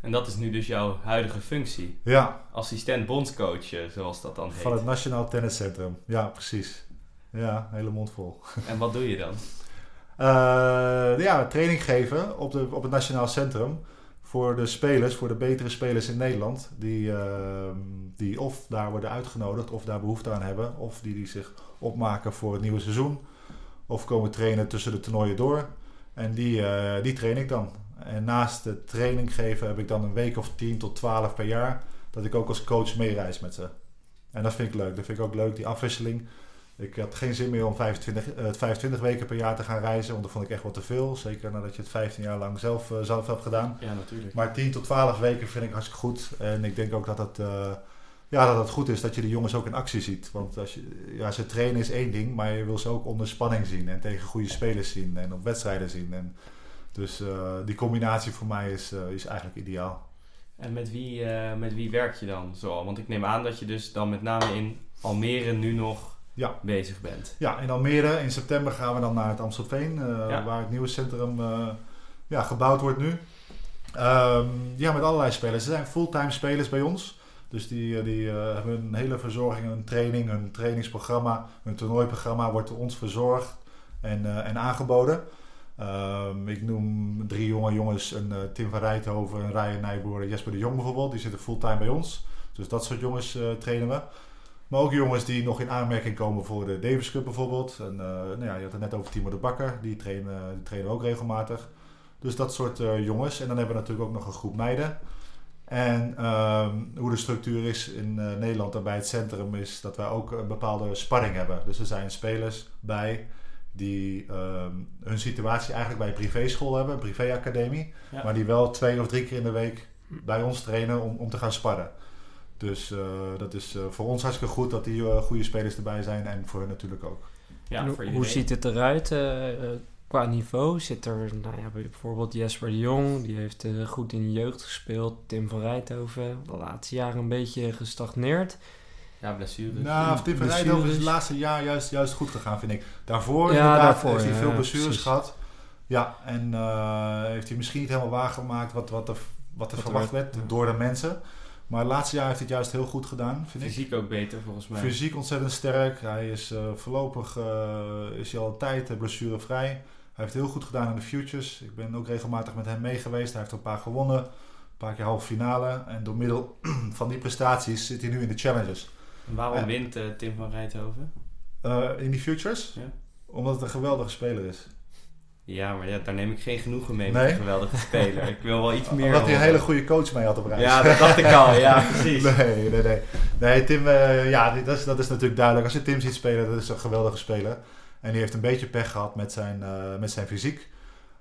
En dat is nu dus jouw huidige functie.
Ja,
Assistent bondscoach, eh, zoals dat dan heet.
van het Nationaal Tenniscentrum. Ja, precies. Ja, hele mond vol. [laughs]
En wat doe je dan?
Ja, training geven op, de, op het Nationaal Centrum. Voor de spelers, voor de betere spelers in Nederland. Die, ehm, die of daar worden uitgenodigd of daar behoefte aan hebben. Of die, die zich opmaken voor het nieuwe seizoen. Of komen trainen tussen de toernooien door. En die, eh, die train ik dan. En naast de training geven heb ik dan een week of 10 tot 12 per jaar. Dat ik ook als coach meereis met ze. En dat vind ik leuk. Dat vind ik ook leuk, die afwisseling. Ik had geen zin meer om 25, eh, 25 weken per jaar te gaan reizen, want dat vond ik echt wat te veel. Zeker nadat je het 15 jaar lang zelf, eh, zelf hebt gedaan.
Ja, natuurlijk.
Maar 10 tot 12 weken vind ik hartstikke goed. En ik denk ook dat het, eh, ja, dat het goed is dat je de jongens ook in actie ziet. Want als je, ja, ze trainen is één ding, maar je wil ze ook onder spanning zien. En tegen goede spelers zien en op wedstrijden zien. En dus eh, die combinatie voor mij is, eh, is eigenlijk ideaal.
En met wie, eh, met wie werk je dan zoal? Want ik neem aan dat je dus dan met name in Almere nu nog
Ja.
bezig bent.
Ja, in Almere in september gaan we dan naar het Amstelveen, eh,
Ja.
waar het nieuwe centrum eh, ja, gebouwd wordt nu. Ehm, ja, met allerlei spelers. Ze zijn fulltime spelers bij ons. Dus die, eh, die hebben een hele verzorging, een training, een trainingsprogramma, een toernooiprogramma wordt door ons verzorgd en, en aangeboden. Ehm, ik noem drie jonge jongens, een Tim van Rijthoven, een Ryan Nijboer en Jesper de Jong bijvoorbeeld. Die zitten fulltime bij ons. Dus dat soort jongens trainen we. Maar ook jongens die nog in aanmerking komen voor de Davis Cup bijvoorbeeld. En, eh, nou ja, je had het net over Timo de Bakker, die trainen, die trainen ook regelmatig. Dus dat soort eh, jongens. En dan hebben we natuurlijk ook nog een groep meiden. En ehm, hoe de structuur is in eh, Nederland en bij het centrum is dat wij ook een bepaalde sparring hebben. Dus er zijn spelers bij die ehm, hun situatie eigenlijk bij een privéschool hebben, een privéacademie.
Ja.
Maar die wel twee of drie keer in de week bij ons trainen om, om te gaan sparren. Dus eh, dat is eh, voor ons hartstikke goed dat die eh, goede spelers erbij zijn en voor hen natuurlijk ook.
Ja,
En
voor
hoe ziet het eruit qua niveau? Zit er nou ja, bijvoorbeeld Jesper de Jong, die heeft eh, goed in de jeugd gespeeld. Tim van Rijthoven, de laatste jaren een beetje gestagneerd.
Ja, blessures.
Nou, Tim van. Rijthoven is het laatste jaar juist, juist goed gegaan, vind ik. Daarvoor
Ja, daarvoor,
heeft hij veel
ja,
blessures gehad. Ja, en eh, heeft hij misschien niet helemaal waargemaakt wat, wat er, wat er
Wat er
verwacht
werd,
werd
ja.
door de mensen. Maar het laatste jaar heeft hij het juist heel goed gedaan, vind ik.
Fysiek ook beter volgens mij.
Fysiek ontzettend sterk. Hij is eh, voorlopig eh, is hij al een tijd uh, blessurevrij. Hij heeft heel goed gedaan in de futures. Ik ben ook regelmatig met hem mee geweest. Hij heeft een paar gewonnen. Een paar keer halve finale. En door middel [clears throat] van die prestaties zit hij nu in de challenges.
En waarom
En-
wint eh, Tim van Rijthoven?
Eh, in die futures?
Ja.
Omdat het een geweldige speler is.
Ja, maar ja, daar neem ik geen genoegen mee met een geweldige speler. Ik wil wel iets meer.
Omdat hij een hele goede coach mee had op reis.
Ja, dat dacht ik al. Ja, [laughs] precies.
Nee, nee, nee. Nee, Tim, eh, ja, dat is, dat is natuurlijk duidelijk. Als je Tim ziet spelen, dat is een geweldige speler. En die heeft een beetje pech gehad met zijn, eh, met zijn fysiek.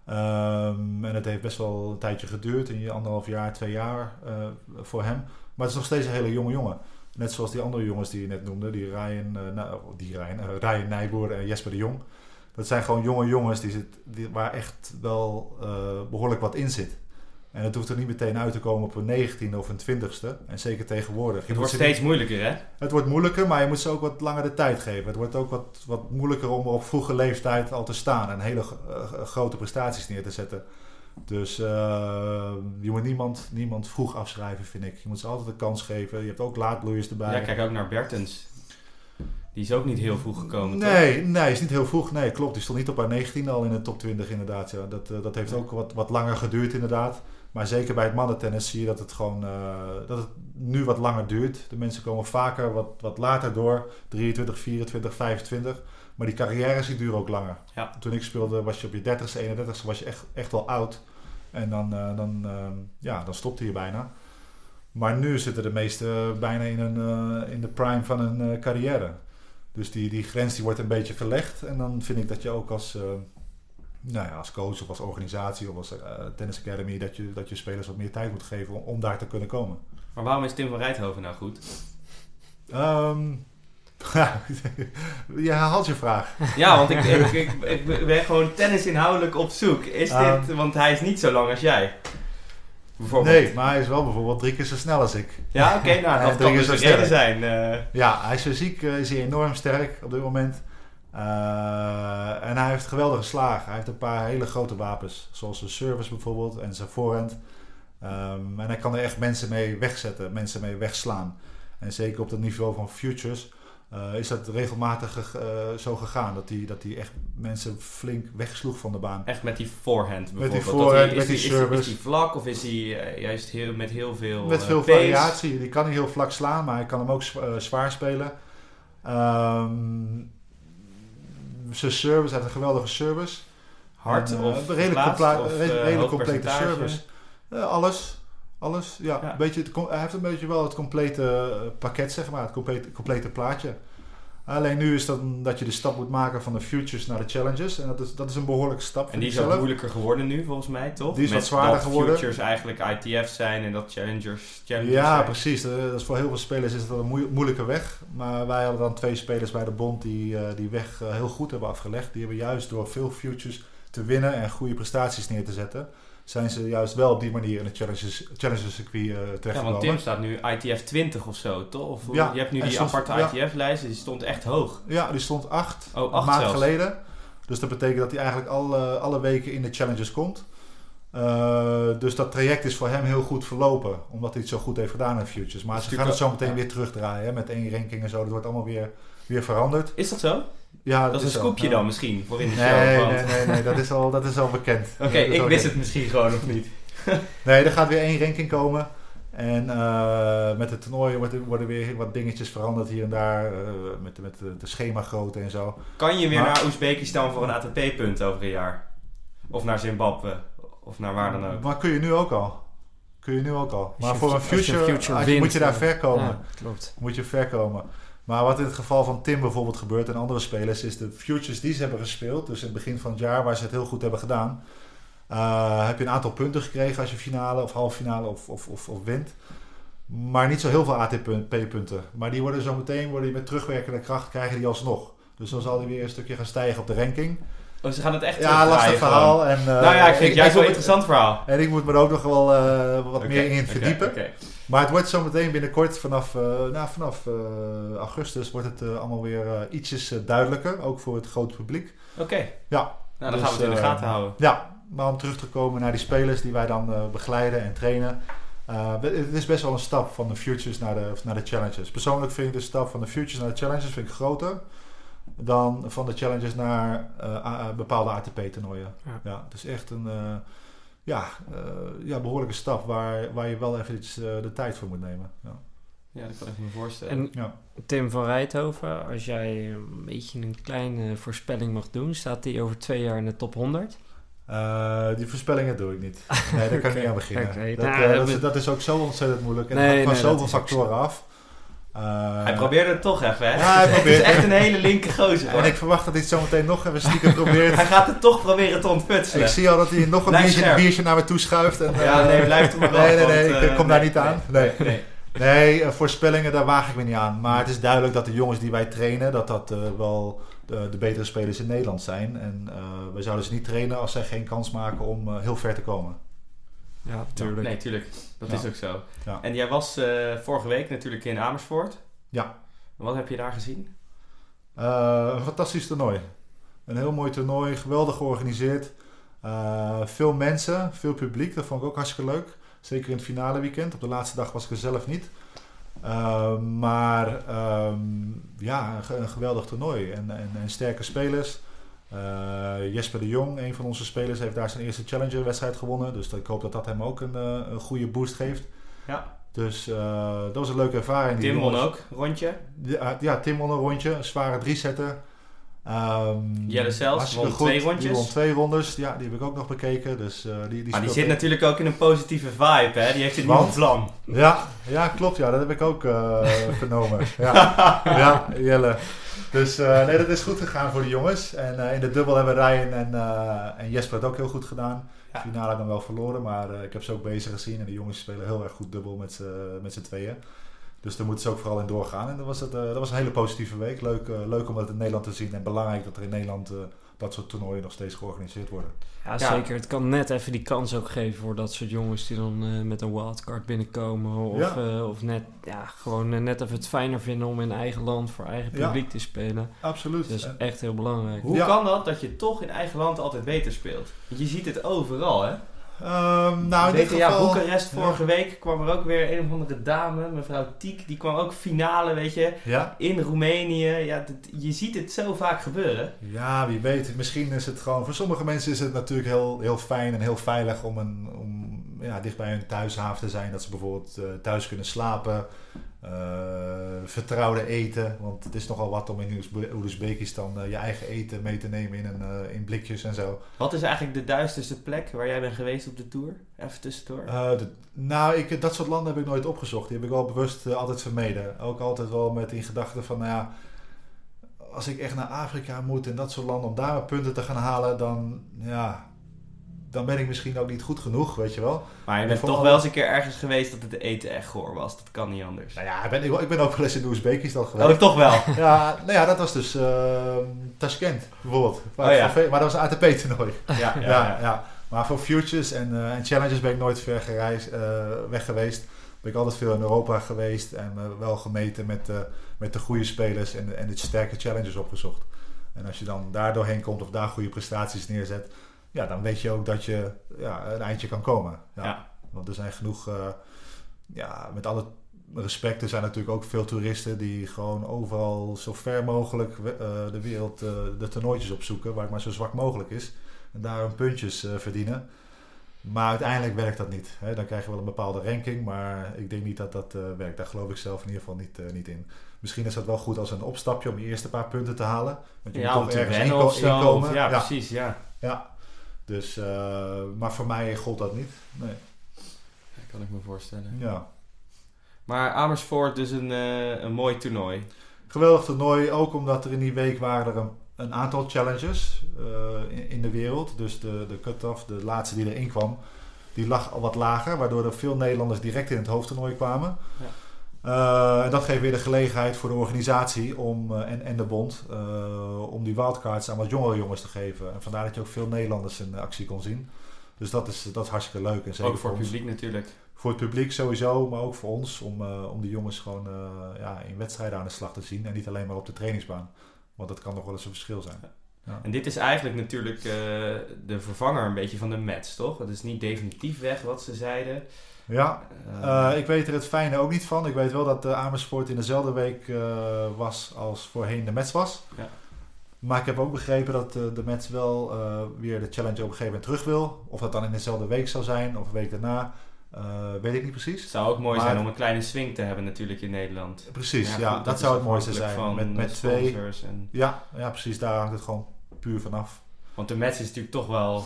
Ehm, en het heeft best wel een tijdje geduurd, een anderhalf jaar, twee jaar eh, voor hem. Maar het is nog steeds een hele jonge jongen. Net zoals die andere jongens die je net noemde, die Ryan, die Ryan, Ryan Nijboer en Jesper de Jong. Dat zijn gewoon jonge jongens die zit, die, waar echt wel eh, behoorlijk wat in zit. En het hoeft er niet meteen uit te komen op een 19e of een 20ste. En zeker tegenwoordig. Je
Het wordt steeds moeilijker, hè?
het wordt moeilijker, maar je moet ze ook wat langer de tijd geven. Het wordt ook wat, wat moeilijker om op vroege leeftijd al te staan en hele eh, grote prestaties neer te zetten. Dus eh, je moet niemand, niemand vroeg afschrijven, vind ik. Je moet ze altijd een kans geven. Je hebt ook laadbloeiers erbij.
Ja, kijk ook naar Bertens. Die is ook niet heel vroeg gekomen, toch?
Nee, nee, is niet heel vroeg. Nee, klopt. Die stond niet op haar 19 al in de top 20 inderdaad. Ja. Dat, eh, dat heeft ook wat, wat langer geduurd inderdaad. Maar zeker bij het mannentennis zie je dat het gewoon eh, dat het nu wat langer duurt. De mensen komen vaker wat, wat later door. 23, 24, 25. Maar die carrières die duren ook langer.
Ja.
Toen ik speelde was je op je 30ste, 31ste was je echt, echt wel oud. En dan, eh, dan, eh, ja, dan stopte je bijna. Maar nu zitten de meesten bijna in, een, in de prime van hun carrière. Dus die, die grens die wordt een beetje verlegd. En dan vind ik dat je ook als, eh, nou ja, als coach of als organisatie of als eh, tennis academy... Dat je, dat je spelers wat meer tijd moet geven om, om daar te kunnen komen.
Maar waarom is Tim van Rijthoven nou goed?
Ehm [laughs] ja, je herhaalt je vraag.
Ja, want ik, ik, ik, ik ben gewoon tennis inhoudelijk op zoek. Is dit,
Ehm.
want hij is niet zo lang als jij. Bijvoorbeeld.
Nee, maar hij is wel bijvoorbeeld drie keer zo snel als ik.
Ja, oké, nou,
Hij
dat [laughs]
drie
kan dus reden
sterk.
zijn. eh.
Ja, hij is fysiek eh, is hij enorm sterk op dit moment. Eh, en hij heeft geweldige slagen. Hij heeft een paar hele grote wapens. Zoals zijn service bijvoorbeeld en zijn voorhand. Ehm, en hij kan er echt mensen mee wegzetten, mensen mee wegslaan. En zeker op het niveau van futures eh, is dat regelmatig ge- eh, zo gegaan. Dat hij, dat hij echt mensen flink wegsloeg van de baan.
Echt met die voorhand
die
bijvoorbeeld. Dat
voorhand,
hij-
met die service.
Is die vlak of is hij eh, juist heel, met heel veel
Met veel
pace?
variatie. Die kan niet heel vlak slaan, maar hij kan hem ook zwa- zwaar spelen. Ehm, zijn service, hij heeft een geweldige service.
Hard
En,
of
redelijk,
of,
redelijk- complete service. Alles. Alles, ja.
Ja.
Een beetje het, hij heeft een beetje wel het complete eh, pakket, zeg maar. Het complete, complete plaatje. Alleen nu is dat dat je de stap moet maken van de futures naar de challenges. En dat is, dat is een behoorlijke stap.
En die is ook
zelf.
moeilijker geworden nu, volgens mij, toch?
Die is wat zwaarder
dat
geworden.
futures eigenlijk ITF's zijn en dat challengers challengers
Ja,
zijn.
precies. Eh, Dat is voor heel veel spelers is het wel een moe- moeilijke weg. Maar wij hadden dan twee spelers bij de bond die eh, die weg heel goed hebben afgelegd. Die hebben juist door veel futures te winnen en goede prestaties neer te zetten, zijn ze juist wel op die manier in het challenges, challenges circuit eh
Ja, want
terechtgekomen.
Tim staat nu ITF 20 of zo, toch? Of
Ja,
je hebt nu die
stond-
aparte
ja.
ITF-lijst, die stond echt hoog.
Ja, die stond acht,
Oh, acht
maand geleden. Dus dat betekent dat hij eigenlijk alle, alle weken in de challenges komt. Eh, dus dat traject is voor hem heel goed verlopen, omdat hij het zo goed heeft gedaan in futures. Maar ze gaan het zo meteen weer terugdraaien hè, met één ranking en zo. Dat wordt allemaal weer, weer veranderd.
Is dat zo?
Ja,
Dat is een scoopje dan misschien, voor in de
Nee,
show. want-
nee, nee, nee, dat is al, dat is al bekend. [laughs]
Oké, ik wist het misschien gewoon nog niet. [laughs]
Nee, er gaat weer één ranking komen. En eh, met het toernooi worden, weer wat dingetjes veranderd hier en daar. eh, met, met de, de schemagrootte en zo.
Kan je weer
Maar-
naar Oezbekistan voor een ATP-punt over een jaar? Of naar Zimbabwe? Of naar waar dan ook?
Maar kun je nu ook al. Kun je nu ook al. Maar
je-
voor een future,
future
als je-
wint,
moet je daar ver komen.
Ja, klopt.
Moet je ver komen. Maar wat in het geval van Tim bijvoorbeeld gebeurt en andere spelers, is de futures die ze hebben gespeeld, dus in het begin van het jaar waar ze het heel goed hebben gedaan, eh, heb je een aantal punten gekregen als je finale of halve finale of, of, of, wint. Maar niet zo heel veel ATP-punten. Maar die worden zo meteen, worden die met terugwerkende kracht, krijgen die alsnog. Dus dan zal die weer een stukje gaan stijgen op de ranking.
Oh, ze gaan het echt
Ja, lastig
gewoon.
verhaal. En, eh,
nou ja, ik vind het juist wel een interessant verhaal.
En ik moet me er ook nog wel eh, wat meer in verdiepen. Maar het wordt zometeen binnenkort, vanaf, eh, nou, vanaf augustus, wordt het allemaal weer ietsjes duidelijker. Ook voor het grote publiek.
Oké.
Ja.
Nou, dan
Dus,
gaan we het in de gaten houden.
Ja, maar om terug te komen naar die spelers die wij dan begeleiden en trainen. Het is best wel een stap van de futures naar de, naar de challenges. Persoonlijk vind ik de stap van de futures naar de challenges vind ik groter dan van de challenges naar eh, a- bepaalde ATP-toernooien.
Ja.
Ja. het is echt een eh, ja, eh, ja, behoorlijke stap waar, waar je wel even iets, eh, de tijd voor moet nemen. Ja.
Ja, dat kan ik me voorstellen.
En
Ja.
Tim van Rijthoven, als jij een beetje een kleine voorspelling mag doen, staat hij over twee jaar in de top 100?
Eh, die voorspellingen doe ik niet. Nee, daar kan ik niet [laughs] aan beginnen. Dat,
nou,
eh,
dat
is,
moet-
dat is ook zo ontzettend moeilijk. En
Nee,
het hangt
nee,
van zoveel factoren af. Eh,
hij probeerde het toch even, hè?
Ja, hij [laughs]
Het
probeert
is echt een hele linker gozer, hoor.
En ik verwacht dat hij het zo meteen nog even stiekem probeert.
Hij gaat het toch proberen te ontfutselen.
ik zie al dat hij nog een biertje, biertje naar me toe schuift. En,
Ja,
eh,
nee, blijf er maar
Nee, nee, nee,
want,
ik
eh,
kom daar niet aan. Nee.
Nee, nee.
Nee, eh, voorspellingen, daar waag ik me niet aan. Maar het is duidelijk dat de jongens die wij trainen, dat dat eh, wel de, de betere spelers in Nederland zijn. En eh we zouden ze niet trainen als zij geen kans maken om eh, heel ver te komen.
Ja, tuurlijk.
Nee, tuurlijk. Dat
Ja.
is ook zo.
Ja.
En jij was eh, vorige week natuurlijk in Amersfoort.
Ja.
Wat heb je daar gezien?
Eh, een fantastisch toernooi. Een heel mooi toernooi, geweldig georganiseerd. Eh, veel mensen, veel publiek, dat vond ik ook hartstikke leuk. Zeker in het finale weekend. Op de laatste dag was ik er zelf niet. Maar ehm, ja, een, ge- een geweldig toernooi. En, en, en sterke spelers. Eh, Jesper de Jong, een van onze spelers, heeft daar zijn eerste Challenger-wedstrijd gewonnen. Dus ik hoop dat dat hem ook een, eh, een goede boost geeft.
Ja.
Dus eh, dat was een leuke ervaring. Die
Tim won
jongens-
ook, rondje.
ja, ja, Tim won een rondje, een zware drie-setter. Ehm,
Jelle
hartstikke
won twee rondjes.
Die won twee rondes, ja, die heb ik ook nog bekeken. Dus, eh, die, die
Maar die zit natuurlijk ook in een positieve vibe, hè? Die heeft een
Want?
nieuwe vlam.
Ja, ja, klopt, ja, dat heb ik ook eh, [laughs] vernomen. Ja, [laughs] ja, Jelle. Dus eh, nee, dat is goed gegaan voor de jongens. En in de dubbel hebben Ryan en, en Jesper het ook heel goed gedaan.
Ja.
Finale dan wel verloren, maar ik heb ze ook bezig gezien. En de jongens spelen heel erg goed dubbel met met z'n tweeën. Dus daar moeten ze ook vooral in doorgaan. En dat was, het, eh, dat was een hele positieve week. Leuk, eh, leuk om dat in Nederland te zien. En belangrijk dat er in Nederland eh, dat soort toernooien nog steeds georganiseerd worden.
Ja,
Ja.
zeker. Het kan net even die kans ook geven voor dat soort jongens die dan eh, met een wildcard binnenkomen. Of,
Ja.
eh, of net, ja, gewoon net even het fijner vinden om in eigen land voor eigen
Ja.
publiek te spelen.
Absoluut.
Dat is
En-
echt heel belangrijk.
Hoe
Ja.
kan dat dat je toch in eigen land altijd beter speelt? Want je ziet het overal, hè?
Ehm, nou, in dit
ja,
geval...
Boekarest
Ja.
vorige week kwam er ook weer een of andere dame, mevrouw Tiek, die kwam ook finale, weet je,
Ja?
in Roemenië. Ja, je ziet het zo vaak gebeuren.
Ja, wie weet. Misschien is het gewoon... Voor sommige mensen is het natuurlijk heel, heel fijn en heel veilig om, een, om ja, dicht bij hun thuishaven te zijn. Dat ze bijvoorbeeld eh, thuis kunnen slapen. Eh, vertrouwde eten. Want het is nogal wat om in Oezbe- Oezbekistan eh, je eigen eten mee te nemen in, een, eh, in blikjes en zo.
Wat is eigenlijk de duisterste plek waar jij bent geweest op de tour? Even tussendoor.
De- nou, ik, dat soort landen heb ik nooit opgezocht. Die heb ik wel bewust altijd vermeden. Ook altijd wel met in gedachten van, nou ja, als ik echt naar Afrika moet en dat soort landen om daar punten te gaan halen, dan, ja, dan ben ik misschien ook niet goed genoeg, weet je wel.
maar je
ik
bent toch
alle-
wel eens een keer ergens geweest dat het eten echt goor was. Dat kan niet anders.
Nou ja, ik ben, ik ben ook wel eens in Oezbekistan geweest.
Oh, toch wel?
Ja, nou ja, dat was dus eh, Tashkent bijvoorbeeld. Waar
Oh
ik
ja.
van ve- maar dat was een ATP-toernooi.
Ja, [laughs] ja,
Ja, ja. Maar voor futures en, eh, en challenges ben ik nooit ver gereisd, eh, weg geweest. Ben ik altijd veel in Europa geweest en me wel gemeten met, eh, met de goede spelers en, en de sterke challenges opgezocht. En als je dan daar doorheen komt of daar goede prestaties neerzet, ja, dan weet je ook dat je ja, een eindje kan komen. Ja.
Ja.
Want er zijn genoeg, eh, ja, met alle respect, er zijn natuurlijk ook veel toeristen die gewoon overal zo ver mogelijk eh, de wereld eh, de toernooitjes opzoeken, waar het maar zo zwak mogelijk is. En daar hun puntjes verdienen. Maar uiteindelijk werkt dat niet. Hè? Dan krijg je wel een bepaalde ranking, maar ik denk niet dat dat werkt. Daar geloof ik zelf in ieder geval niet, niet in. Misschien is dat wel goed als een opstapje om je eerste paar punten te halen. Want je
Ja,
moet toch ergens inko- inkomen.
Ja,
ja,
precies, ja.
ja. Dus, eh, maar voor mij gold dat niet. Nee.
Kan ik me voorstellen.
Ja.
Maar Amersfoort dus een, eh, een mooi toernooi.
Geweldig toernooi, ook omdat er in die week waren er een, een aantal challenges eh, in, in de wereld. Dus de, de cut-off, de laatste die erin kwam, die lag al wat lager. Waardoor er veel Nederlanders direct in het hoofdtoernooi kwamen.
Ja.
Eh, en dat geeft weer de gelegenheid voor de organisatie om, eh, en, en de bond eh, om die wildcards aan wat jongere jongens te geven. En vandaar dat je ook veel Nederlanders in actie kon zien. Dus dat is, dat is hartstikke leuk. En zeker
Ook voor het
ons.
publiek natuurlijk.
Voor het publiek sowieso, maar ook voor ons om, om die jongens gewoon ja, in wedstrijden aan de slag te zien. En niet alleen maar op de trainingsbaan. Want dat kan nog wel eens een verschil zijn. Ja.
En dit is eigenlijk natuurlijk de vervanger een beetje van de match, toch? Het is niet definitief weg wat ze zeiden.
Ja,
Eh,
Eh, ik weet er het fijne ook niet van. Ik weet wel dat uh, Amersfoort in dezelfde week uh, was als voorheen de Mets was.
Ja.
Maar ik heb ook begrepen dat de Mets wel weer de challenge op een gegeven moment terug wil. Of dat dan in dezelfde week zou zijn of een week daarna. Uh, weet ik niet precies.
Het zou ook mooi
Maar
zijn om een kleine swing te hebben natuurlijk in Nederland.
Precies, ja, dat, zou het mooiste zijn. met met
de
twee.
En,
Ja, ja, precies. Daar hangt het gewoon puur vanaf.
want de match is natuurlijk toch wel...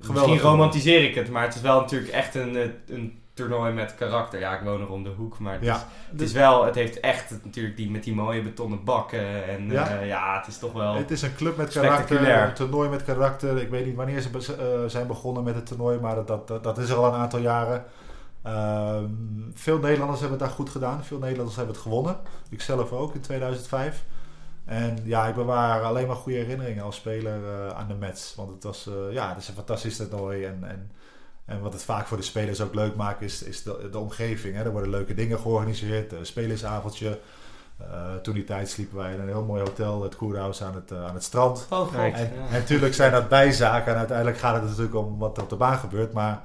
Geweldig.
Misschien romantiseer ik het, maar het is wel natuurlijk echt een, eh, een toernooi met karakter. Ja, ik woon er om de hoek, maar het, is,
Ja,
het is wel... Het heeft echt natuurlijk die, met die mooie betonnen bakken. En
Ja.
ja, ja het is toch wel...
Het is een club met karakter, een toernooi met karakter. Ik weet niet wanneer ze be- eh, zijn begonnen met het toernooi, maar dat, dat, dat, is er al een aantal jaren. Ehm, veel Nederlanders hebben het daar goed gedaan. Veel Nederlanders hebben het gewonnen. Ik zelf ook in 2005. En ja, ik bewaar alleen maar goede herinneringen als speler eh, aan de Mets. Want het was eh, ja, het is een fantastisch toernooi. En, en, en wat het vaak voor de spelers ook leuk maakt, is, is de, de omgeving. Hè. Er worden leuke dingen georganiseerd. Een spelersavondje. Eh, toen die tijd sliepen wij in een heel mooi hotel, het Koerhuis aan het, eh, aan het strand.
Oh, ja.
en natuurlijk zijn dat bijzaken en uiteindelijk gaat het natuurlijk om wat er op de baan gebeurt. Maar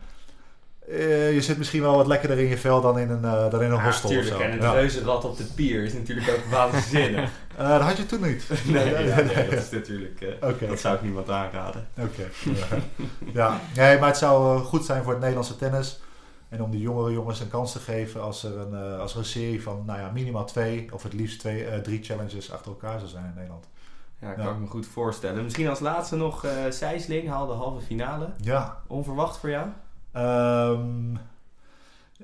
eh, je zit misschien wel wat lekkerder in je vel dan in een, dan in een
Ja,
hostel of
tuurlijk. En het
Ja.
reuzenrad op de pier is natuurlijk ook waanzinnig. [laughs]
Eh, dat had je toen niet.
nee, [laughs]
Nee,
ja, [laughs] dat is natuurlijk...
Oké,
Dat zou ik niemand aanraden.
oké. ja, nee, maar het zou goed zijn voor het Nederlandse tennis. En om die jongere jongens een kans te geven als er een, als er een serie van nou ja, minimaal twee of het liefst twee, drie challenges achter elkaar zou zijn in Nederland.
Ja, kan
Ja.
ik me goed voorstellen. Misschien als laatste nog eh Sijsling haalde de halve finale.
Ja,
Onverwacht voor jou?
Ehm,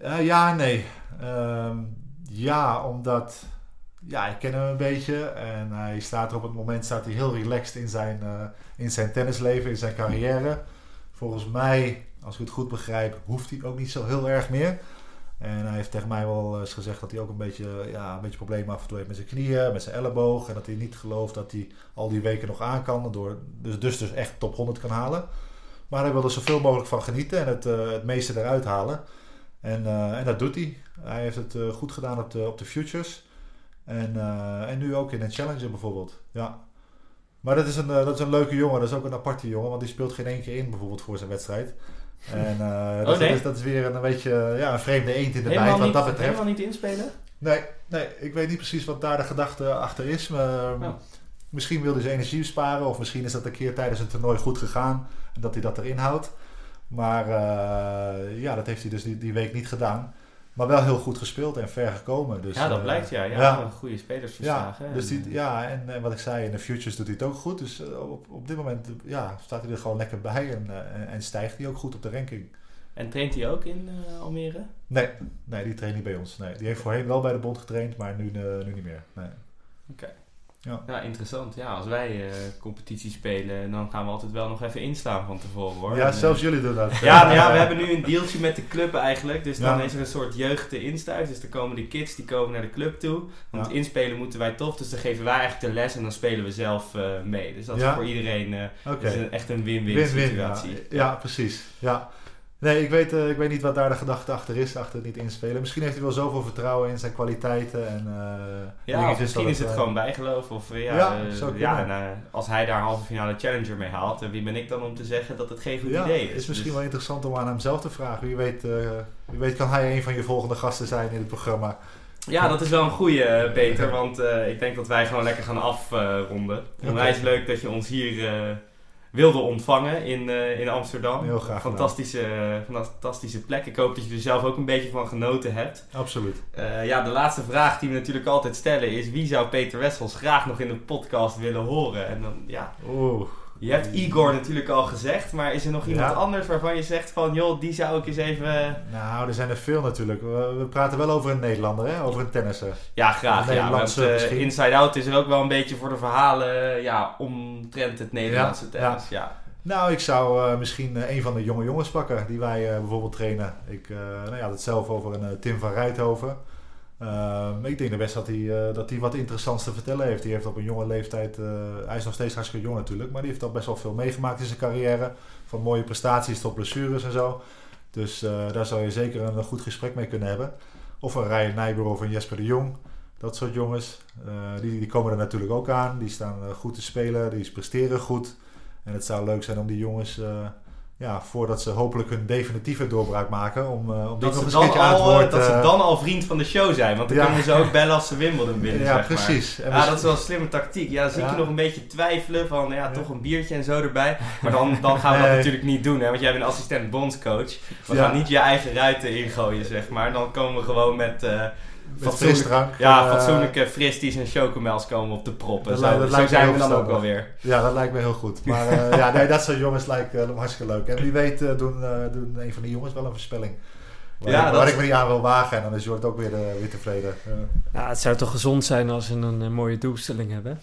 eh, ja, nee. Ehm, ja, omdat ja, ik ken hem een beetje en hij staat er op het moment staat hij heel relaxed in zijn, eh, in zijn tennisleven, in zijn carrière. Volgens mij, als ik het goed begrijp, hoeft hij ook niet zo heel erg meer. En hij heeft tegen mij wel eens gezegd dat hij ook een beetje, ja, een beetje problemen af en toe heeft met zijn knieën, met zijn elleboog. En dat hij niet gelooft dat hij al die weken nog aan kan. Door, dus, dus, dus echt top 100 kan halen. Maar hij wil er zoveel mogelijk van genieten en het, eh, het meeste eruit halen. En, eh, en dat doet hij. Hij heeft het eh, goed gedaan op de, op de futures. En, en nu ook in een challenger bijvoorbeeld. Ja. Maar dat is, een, dat is een leuke jongen. Dat is ook een aparte jongen. Want die speelt geen één keer in bijvoorbeeld voor zijn wedstrijd. En eh, dat, [laughs]
Oh, nee?
dat, is, dat is weer een beetje ja, een vreemde eend in de bijt wat dat betreft.
helemaal niet inspelen?
Nee, nee, ik weet niet precies wat daar de gedachte achter is. Maar,
Oh.
Misschien wil hij zijn energie besparen. Of misschien is dat een keer tijdens een toernooi goed gegaan. En dat hij dat erin houdt. Maar eh, ja, dat heeft hij dus die, die week niet gedaan. Maar wel heel goed gespeeld en ver gekomen. Dus,
ja, dat
eh,
blijkt ja. Ja,
ja.
een goede spelers
Ja,
verslagen.
dus
En,
die, ja en, en wat ik zei, in de futures doet hij het ook goed. Dus eh, op, op dit moment eh, ja, staat hij er gewoon lekker bij. En, eh, en, en stijgt hij ook goed op de ranking.
en traint hij ook in eh, Almere?
Nee, nee, die traint niet bij ons. Nee, die heeft voorheen wel bij de bond getraind, maar nu, eh, nu niet meer. Nee.
Ja, interessant. Ja, als wij eh, competitie spelen, dan gaan we altijd wel nog even inslaan van tevoren hoor.
Ja,
En,
zelfs jullie doen dat. [laughs]
Ja, ja, we hebben nu een deeltje met de club eigenlijk. Dus dan
Ja.
is er een soort jeugd te instuit. Dus dan komen de kids die komen naar de club toe. Want
Ja.
inspelen moeten wij toch. Dus dan geven wij eigenlijk de les en dan spelen we zelf eh, mee. Dus dat
Ja.
is voor iedereen eh, een, echt een win-win situatie.
Ja, ja, precies. Ja. Nee, ik weet, eh, ik weet niet wat daar de gedachte achter is, achter het niet inspelen. Misschien heeft hij wel zoveel vertrouwen in zijn kwaliteiten. En, eh,
Ja,
dingetjes
of misschien is het
eh,
gewoon bijgeloof. Of, eh, ja,
Ja,
ja en, als hij daar halve finale challenger mee haalt, wie ben ik dan om te zeggen dat het geen goed
ja,
idee is?
is misschien
Dus-
wel interessant om aan hem zelf te vragen. Wie weet, wie weet kan hij een van je volgende gasten zijn in het programma.
Ja, dat is wel een goeie, eh, Peter. Want ik denk dat wij gewoon lekker gaan afronden. Onwijs leuk dat je ons hier wilde ontvangen in, eh, in Amsterdam.
Heel graag
fantastische, fantastische plek. Ik hoop dat je er zelf ook een beetje van genoten hebt.
Absoluut.
Eh, ja, de laatste vraag die we natuurlijk altijd stellen is... wie zou Peter Wessels graag nog in de podcast willen horen? En dan, ja,
Oeh.
Je hebt Igor natuurlijk al gezegd... maar is er nog iemand
Ja.
anders waarvan je zegt van... joh, die zou ik eens even...
Nou, er zijn er veel natuurlijk. We, we praten wel over een Nederlander, hè? over een tennisser.
Ja, graag.
Een
Ja, want eh. Inside Out is er ook wel een beetje voor de verhalen ja, omtrent het Nederlandse
Ja,
tennis. Ja.
Nou, ik zou eh, misschien eh, een van de jonge jongens pakken die wij bijvoorbeeld trainen. Ik nou ja, had het zelf over een Tim van Rijthoven. Uh, ik denk best dat hij, uh, dat hij wat interessants te vertellen heeft. Die heeft op een jonge leeftijd, uh, hij is nog steeds hartstikke jong natuurlijk, maar die heeft al best wel veel meegemaakt in zijn carrière. Van mooie prestaties tot blessures en zo. Dus uh, daar zou je zeker een, goed gesprek mee kunnen hebben. Of een Ryan Nijber of een Jesper de Jong. Dat soort jongens. Die, die komen er natuurlijk ook aan. Die staan goed te spelen, die presteren goed. En het zou leuk zijn om die jongens ja, voordat ze hopelijk hun definitieve doorbraak maken. Om, uh, om
dat, ze dan, al,
woord...
dat ze
uh,
dan al vriend van de show zijn. Want dan
Ja.
kunnen ze ook bellen als ze Wimbledon winnen,
ja,
maar.
precies. En
Ja, dat is wel een slimme tactiek. Ja, dan zit
Ja.
je nog een beetje twijfelen van, ja, toch een biertje en zo erbij. Maar dan, dan gaan we dat natuurlijk niet doen, hè. Want jij bent assistent bondscoach. We gaan niet je eigen ruiten ingooien, zeg maar. Dan komen we gewoon met... eh
met
fatsoenlijk-
frisdrank.
ja,
eh,
fatsoenlijke fristies en chocomels komen op de proppen.
Dat
Zo,
lijkt- dat
zo
lijkt me
zijn we dan ook alweer.
Ja, dat lijkt me heel goed. Maar eh, ja, nee, dat soort jongens lijkt eh, hartstikke leuk. En wie weet doen, doen een van die jongens wel een voorspelling. Waar,
Ja,
ik, waar ik me niet aan wil wagen. En dan is Jort ook weer, weer tevreden.
Ja, het zou toch gezond zijn als ze een, mooie doelstelling hebben?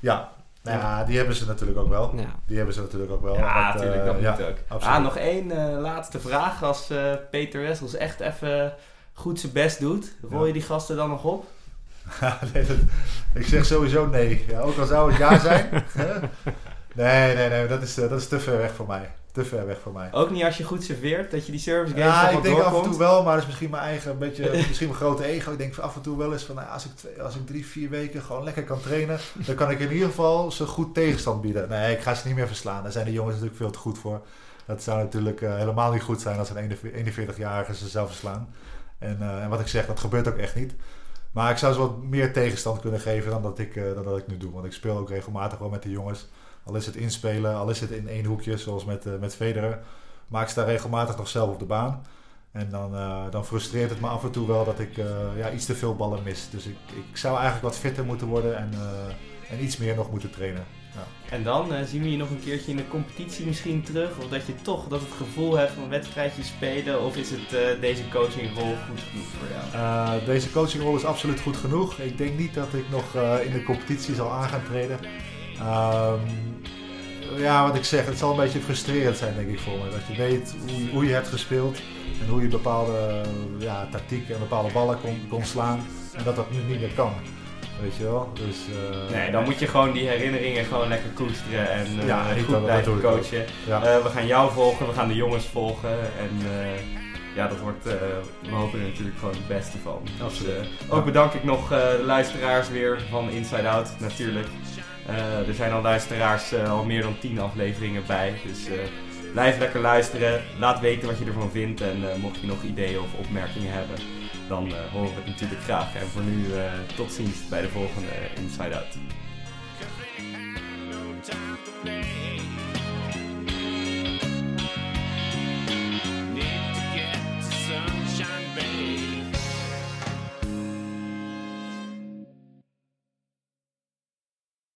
ja. Nou ja, die hebben ze natuurlijk ook wel.
Ja.
Die hebben ze natuurlijk ook wel.
Ja,
Want,
natuurlijk, dat
ja,
moet ook.
absoluut.
Ah, nog één laatste vraag. Als eh, Peter Wessels echt even goed zijn best doet, rol je die gasten dan nog op? [laughs]
nee, dat- ik zeg sowieso nee. Ja, ook al zou het ja zijn. [laughs] nee, nee, nee. Dat is, eh, dat is te ver weg voor mij. Te ver weg voor mij.
Ook niet als je goed serveert, dat je die service games
Ja, ik denk af en toe wel, maar dat is misschien mijn eigen, beetje, [laughs] misschien mijn grote ego. Ik denk af en toe wel eens van, nou, als, ik twee, als ik drie, vier weken gewoon lekker kan trainen, dan kan ik in ieder geval ze goed tegenstand bieden. Nee, ik ga ze niet meer verslaan. Daar zijn de jongens natuurlijk veel te goed voor. Dat zou natuurlijk eh, helemaal niet goed zijn als een 41-jarige ze zelf verslaan. En, eh, en wat ik zeg, dat gebeurt ook echt niet. Maar ik zou ze wat meer tegenstand kunnen geven dan dat ik, eh, dan dat ik nu doe. Want ik speel ook regelmatig wel met de jongens. Al is het inspelen, al is het in één hoekje, zoals met, eh, met Federer. Maar ik sta regelmatig nog zelf op de baan. En dan, dan frustreert het me af en toe wel dat ik ja, iets te veel ballen mis. Dus ik, ik zou eigenlijk wat fitter moeten worden en, en iets meer nog moeten trainen. Ja.
En dan eh, zien we je nog een keertje in de competitie misschien terug? Of dat je toch dat het gevoel hebt van wedstrijdjes spelen? Of is het eh, deze coachingrol goed genoeg voor jou?
Eh, deze coachingrol is absoluut goed genoeg. Ik denk niet dat ik nog in de competitie zal aan gaan treden. Ehm, ja, wat ik zeg, het zal een beetje frustrerend zijn, denk ik, voor me. Dat je weet hoe, hoe je hebt gespeeld en hoe je bepaalde ja, tactieken en bepaalde ballen kon, kon slaan. En dat dat nu niet meer kan. Weet je wel? Dus, eh,
Nee, dan moet je gewoon die herinneringen gewoon lekker koesteren en
Ja, ik-
goed blijven coachen.
Ja.
Eh, we gaan jou volgen, we gaan de jongens volgen en ja, dat wordt, we hopen er natuurlijk gewoon het beste van. Dus, ook bedank ik nog de luisteraars weer van Inside Out natuurlijk. Er zijn al luisteraars al meer dan 10 afleveringen bij, dus blijf lekker luisteren. Laat weten wat je ervan vindt en mocht je nog ideeën of opmerkingen hebben, dan eh, uh, horen we het natuurlijk graag. En voor nu eh, tot ziens bij de volgende Inside Out.